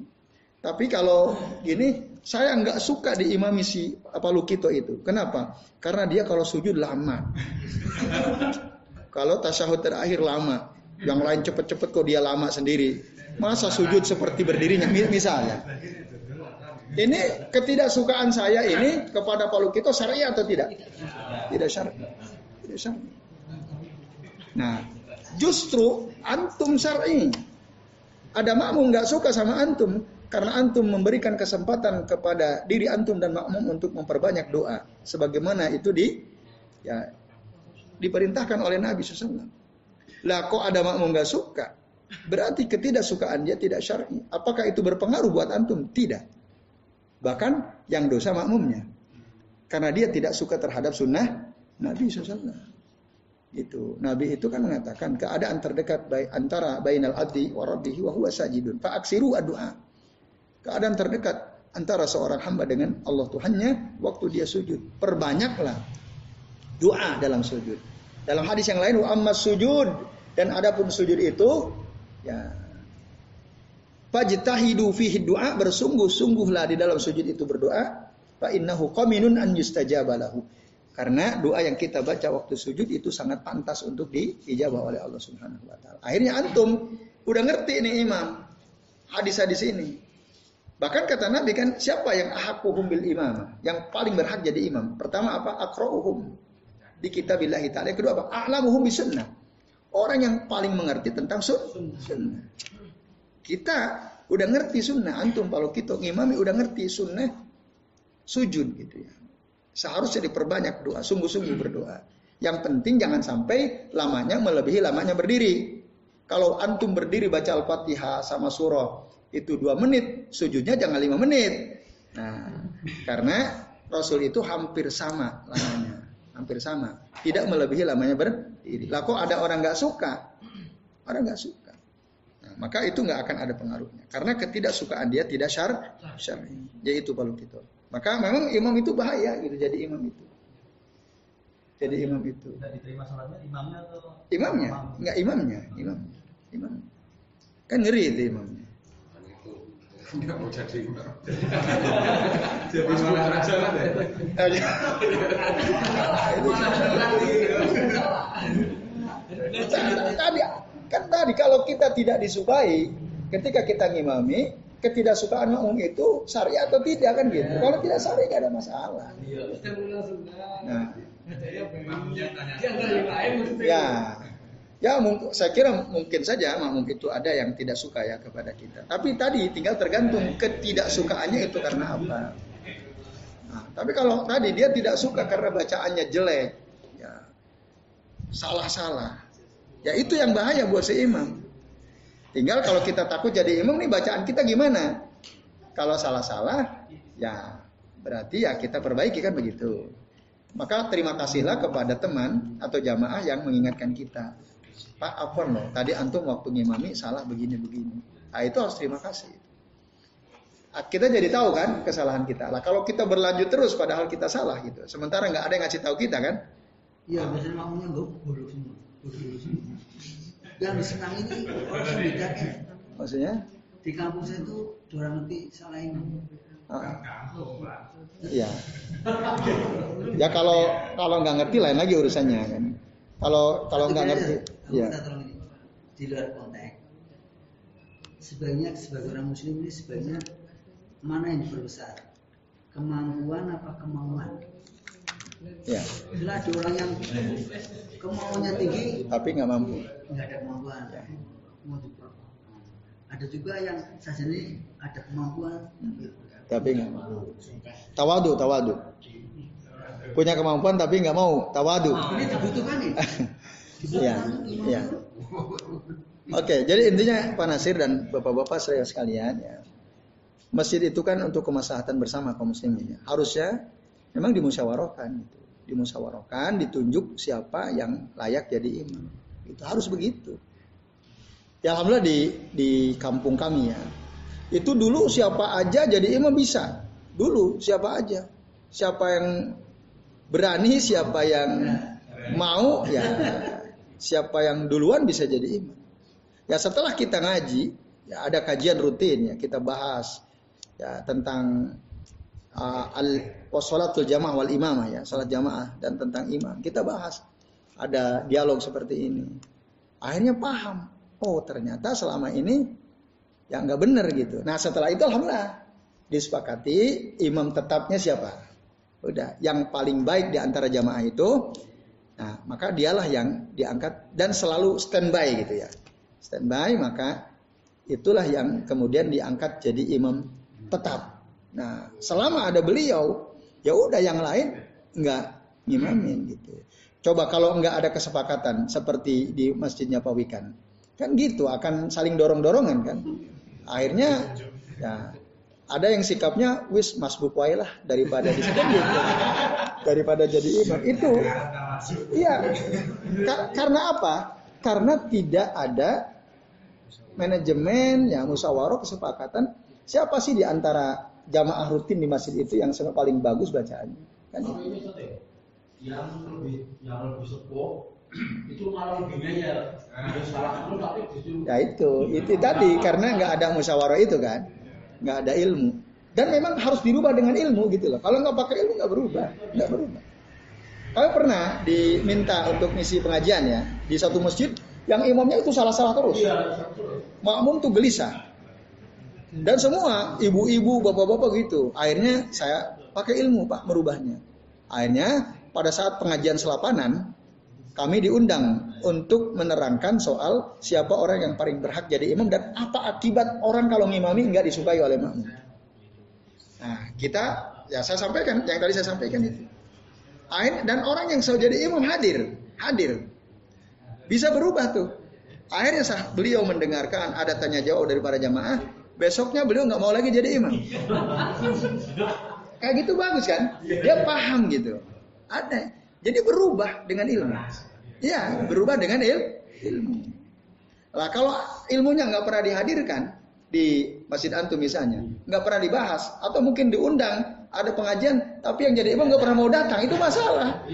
Tapi kalau gini, saya nggak suka diimami si apa Lukito itu. Kenapa? Karena dia kalau sujud lama. Kalau tasahud terakhir lama. Yang lain cepet-cepet kok dia lama sendiri. Masa sujud seperti berdirinya misalnya. Ini ketidaksukaan saya ini kepada Pak Lukito syar'i atau tidak? Tidak syar'i. Tidak syar'i. Nah, justru antum syar'i. Ada makmum nggak suka sama antum, karena antum memberikan kesempatan kepada diri antum dan makmum untuk memperbanyak doa. Sebagaimana itu di ya diperintahkan oleh Nabi SAW. Lah kok ada makmum gak suka? Berarti ketidaksukaan dia tidak syar'i. Apakah itu berpengaruh buat antum? Tidak. Bahkan yang dosa makmumnya. Karena dia tidak suka terhadap sunnah Nabi SAW. Itu Nabi itu kan mengatakan keadaan terdekat baik antara bainal abdi wa rabbihi wa huwa sajidun. Fa aksiru doa keadaan terdekat antara seorang hamba dengan Allah Tuhannya waktu dia sujud. Perbanyaklah doa dalam sujud. Dalam hadis yang lain amma sujud dan adapun sujud itu ya fajtahidu fihi doa bersungguh-sungguhlah di dalam sujud itu berdoa fa innahu qaminun an yustajabalahu. Karena doa yang kita baca waktu sujud itu sangat pantas untuk diijabah oleh Allah Subhanahu wa taala. Akhirnya antum udah ngerti nih imam hadis-hadis ini. Bahkan kata Nabi kan siapa yang ahakuhum bil imam, yang paling berhak jadi imam. Pertama apa? Akra'uhum di kitabillah ta'ala. Yang kedua apa? A'lamuhum bis sunnah. Orang yang paling mengerti tentang sun sunnah. Kita udah ngerti sunnah. Antum kalau kita ngimami udah ngerti sunnah sujud gitu ya. Seharusnya diperbanyak doa, sungguh-sungguh berdoa. Yang penting jangan sampai lamanya melebihi lamanya berdiri. Kalau antum berdiri baca Al-Fatihah sama surah itu dua menit, sujudnya jangan lima menit. Nah, karena Rasul itu hampir sama lamanya, hampir sama, tidak melebihi lamanya berdiri. Lah kok ada orang nggak suka? Orang nggak suka. Nah, maka itu nggak akan ada pengaruhnya. Karena ketidaksukaan dia tidak syar, syar'i. Yaitu kalau gitu. Maka memang imam itu bahaya gitu jadi imam itu. Jadi imam itu. Tidak diterima sholatnya imamnya atau Imamnya, enggak imamnya, imam. Imam. Kan ngeri itu imamnya. Nggak mau jadi imam. Jadi malah jalan ya. tadi kan tadi kalau kita tidak disukai ketika kita ngimami ketidaksukaan makmum itu syariat atau tidak kan gitu. Kalau tidak syariat tidak ada masalah. Nah, ya, ya mungkin saya kira mungkin saja makmum itu ada yang tidak suka ya kepada kita. Tapi tadi tinggal tergantung ketidaksukaannya itu karena apa. Nah, tapi kalau tadi dia tidak suka karena bacaannya jelek, ya salah-salah. Ya itu yang bahaya buat si imam. Tinggal kalau kita takut jadi imam nih bacaan kita gimana? Kalau salah-salah, ya berarti ya kita perbaiki kan begitu. Maka terima kasihlah kepada teman atau jamaah yang mengingatkan kita. Pak, apa loh? Tadi antum waktu ngimami salah begini-begini. Nah, itu harus terima kasih. Ah, Kita jadi tahu kan kesalahan kita. Lah kalau kita berlanjut terus padahal kita salah gitu. Sementara nggak ada yang ngasih tahu kita kan? Iya, biasanya enggak bodoh semua. Yang disenang ini orang bedanya. Maksudnya? Di kampus saya itu orang nanti salah ini. Ah, Iya. Ya kalau kalau nggak ngerti lain lagi urusannya kan. Kalau kalau nggak ngerti, ya. Di luar konteks. Sebaiknya sebagai orang muslim ini sebaiknya mana yang diperbesar? Kemampuan apa kemauan? Ya. Bila ada orang yang kemauannya tinggi, Tapi nggak mampu. nggak ada kemampuan mau diperlukan ada juga yang saja ini ada kemampuan Tapi nggak mampu. Tawadu, tawadu. Punya kemampuan tapi nggak mau. Tawadu. ini nih Iya, iya. Oke, jadi intinya Pak Nasir dan Bapak-bapak saya sekalian ya. Masjid itu kan untuk kemaslahatan bersama kaum muslimin ya. Harusnya memang dimusyawarahkan gitu. Dimusyawarahkan, ditunjuk siapa yang layak jadi imam. Itu harus begitu. Ya alhamdulillah di di kampung kami ya. Itu dulu siapa aja jadi imam bisa. Dulu siapa aja. Siapa yang berani, siapa yang mau ya siapa yang duluan bisa jadi imam. Ya setelah kita ngaji, ya ada kajian rutin ya kita bahas ya tentang uh, al wasolatul jamaah wal imamah ya salat jamaah dan tentang imam kita bahas ada dialog seperti ini. Akhirnya paham, oh ternyata selama ini ya nggak benar gitu. Nah setelah itu alhamdulillah disepakati imam tetapnya siapa? Udah, yang paling baik di antara jamaah itu Nah, maka dialah yang diangkat dan selalu standby gitu ya. Standby maka itulah yang kemudian diangkat jadi imam tetap. Nah, selama ada beliau, ya udah yang lain nggak ngimamin gitu. Coba kalau nggak ada kesepakatan seperti di masjidnya Pak Wikan, kan gitu akan saling dorong-dorongan kan. Akhirnya ya ada yang sikapnya wis mas bukwai lah daripada di situ gitu. daripada jadi imam. Itu iya. Ka- karena apa? Karena tidak ada manajemen ya musyawarah kesepakatan. Siapa sih di antara jamaah rutin di masjid itu yang paling bagus bacaannya? Kan ya, yang lebih yang lebih sepuh itu malah lebih ngeyel. Itu Ya itu, itu tadi karena nggak ada musyawarah itu kan, nggak ada ilmu. Dan memang harus dirubah dengan ilmu gitu loh. Kalau nggak pakai ilmu nggak berubah, nggak berubah. Kami pernah diminta untuk misi pengajian ya di satu masjid yang imamnya itu salah-salah terus. Makmum tuh gelisah. Dan semua ibu-ibu, bapak-bapak gitu. Akhirnya saya pakai ilmu pak merubahnya. Akhirnya pada saat pengajian selapanan kami diundang untuk menerangkan soal siapa orang yang paling berhak jadi imam dan apa akibat orang kalau ngimami nggak disukai oleh makmum. Nah kita ya saya sampaikan yang tadi saya sampaikan itu. Akhir, dan orang yang selalu jadi imam hadir, hadir. Bisa berubah tuh. Akhirnya sah, beliau mendengarkan ada tanya jawab dari para jamaah. Besoknya beliau nggak mau lagi jadi imam. Kayak gitu bagus kan? Dia paham gitu. Ada. Jadi berubah dengan ilmu. Ya, berubah dengan il ilmu. Lah kalau ilmunya nggak pernah dihadirkan di masjid antum misalnya, nggak pernah dibahas, atau mungkin diundang ada pengajian, tapi yang jadi imam nggak pernah mau datang, itu masalah.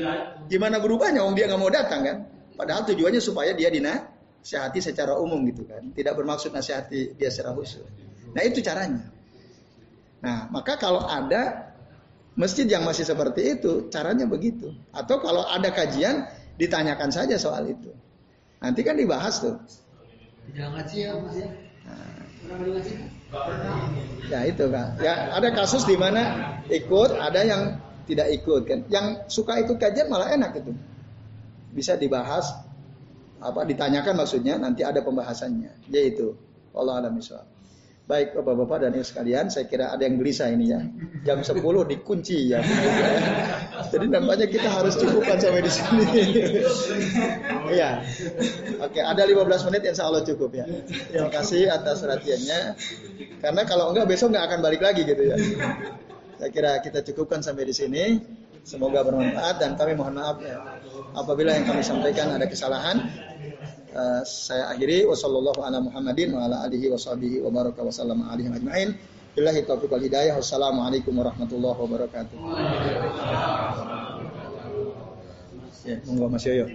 Gimana berubahnya? Wong dia nggak mau datang kan? Padahal tujuannya supaya dia dinasihati secara umum gitu kan, tidak bermaksud nasihati dia secara khusus. Nah itu caranya. Nah maka kalau ada masjid yang masih seperti itu, caranya begitu. Atau kalau ada kajian, ditanyakan saja soal itu. Nanti kan dibahas tuh. Tidak ngaji ya mas ya? Pernah ngaji? Ya itu kan. Ya ada kasus di mana ikut, ada yang tidak ikut kan. Yang suka ikut kajian malah enak itu. Bisa dibahas apa ditanyakan maksudnya nanti ada pembahasannya. Yaitu Allah alam Baik Bapak-bapak dan Ibu sekalian, saya kira ada yang gelisah ini ya. Jam 10 dikunci ya. Jadi nampaknya kita harus cukupkan sampai di sini. Iya. Oke, ada 15 menit insya Allah cukup ya. Terima kasih atas perhatiannya. Karena kalau enggak besok enggak akan balik lagi gitu ya. Saya kira kita cukupkan sampai di sini. Semoga bermanfaat dan kami mohon maaf ya. Apabila yang kami sampaikan ada kesalahan, Uh, saya akhiri wasallallahu ala Muhammadin wa ala alihi wa baraka. Billahi taufiq wal hidayah. Wassalamualaikum warahmatullahi wabarakatuh. Ya, monggo Mas Yoyo.